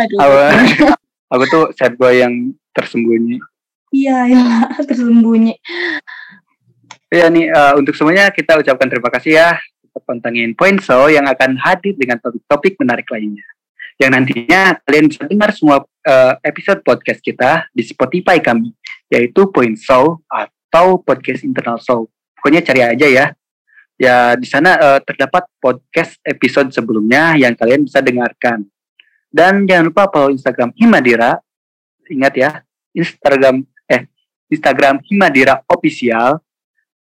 Aduh, aku, aku tuh sad boy yang tersembunyi. Iya ya tersembunyi. Ya nih uh, untuk semuanya kita ucapkan terima kasih ya. Untuk pantengin Point Show yang akan hadir dengan topik-topik menarik lainnya. Yang nantinya kalian bisa dengar semua uh, episode podcast kita di Spotify kami, yaitu Point Show atau Podcast Internal Show. Pokoknya cari aja ya. Ya di sana uh, terdapat podcast episode sebelumnya yang kalian bisa dengarkan. Dan jangan lupa follow Instagram Himadira. Ingat ya, Instagram eh Instagram Himadira Official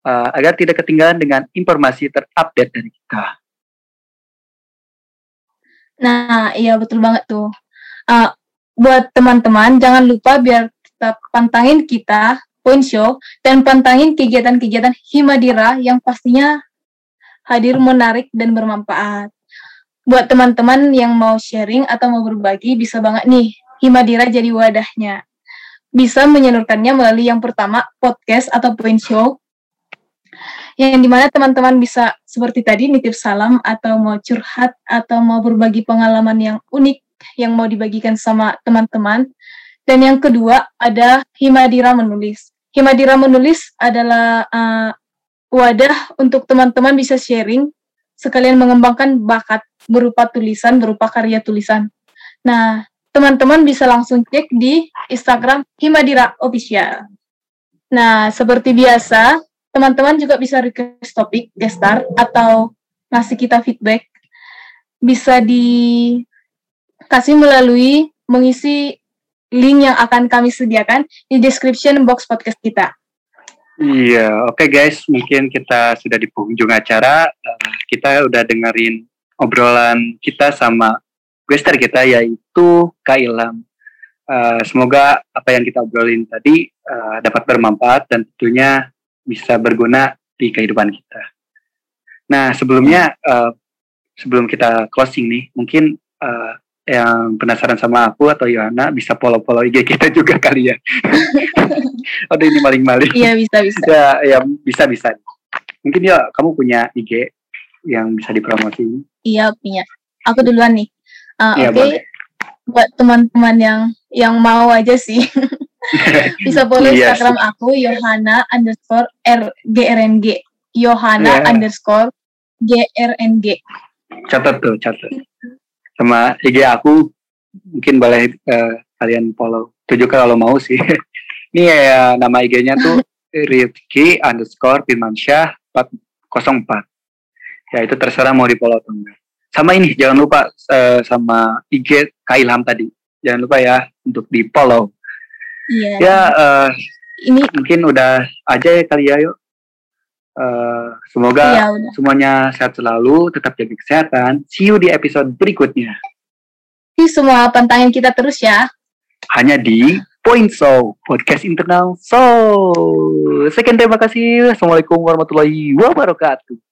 uh, agar tidak ketinggalan dengan informasi terupdate dari kita. Nah, iya betul banget tuh. Uh, buat teman-teman, jangan lupa biar tetap pantangin kita, Show, dan pantangin kegiatan-kegiatan Himadira yang pastinya hadir menarik dan bermanfaat. Buat teman-teman yang mau sharing atau mau berbagi, bisa banget nih, Himadira jadi wadahnya. Bisa menyalurkannya melalui yang pertama, podcast atau point show, yang di mana teman-teman bisa seperti tadi nitip salam atau mau curhat atau mau berbagi pengalaman yang unik yang mau dibagikan sama teman-teman. Dan yang kedua ada Himadira menulis. Himadira menulis adalah uh, wadah untuk teman-teman bisa sharing sekalian mengembangkan bakat berupa tulisan, berupa karya tulisan. Nah, teman-teman bisa langsung cek di Instagram Himadira Official. Nah, seperti biasa, teman-teman juga bisa request topik gestar atau ngasih kita feedback bisa dikasih melalui mengisi link yang akan kami sediakan di description box podcast kita. Iya, oke okay guys, mungkin kita sudah di penghujung acara. Uh, kita udah dengerin obrolan kita sama guester kita yaitu Kak Ilham. Uh, semoga apa yang kita obrolin tadi uh, dapat bermanfaat dan tentunya bisa berguna di kehidupan kita. Nah, sebelumnya sebelum kita closing nih, mungkin yang penasaran sama aku atau Yohana bisa follow-follow IG kita juga kali ya. Aduh ini maling-maling. Iya bisa bisa. Ya, ya bisa bisa. Mungkin ya kamu punya IG yang bisa dipromosi. Iya punya. Aku duluan nih. Uh, Oke. Okay. Buat teman-teman yang yang mau aja sih. Bisa follow yes. Iya Instagram aku Yohana underscore R GRNG. Yohana yeah. underscore GRNG. Catat tuh, catat. Sama IG aku mungkin boleh uh, kalian follow. Tujuh kalau mau sih. Ini ya nama IG-nya tuh Rifki underscore Firmansyah 404. Ya itu terserah mau di follow atau enggak. Sama ini jangan lupa uh, sama IG Kailham tadi. Jangan lupa ya untuk di follow. Iya. Ya, uh, ini mungkin udah aja ya kali ya yuk. Uh, semoga iya, semuanya sehat selalu, tetap jaga kesehatan. See you di episode berikutnya. Di semua pantangin kita terus ya. Hanya di Point Show, podcast internal. So, sekian terima kasih. Assalamualaikum warahmatullahi wabarakatuh.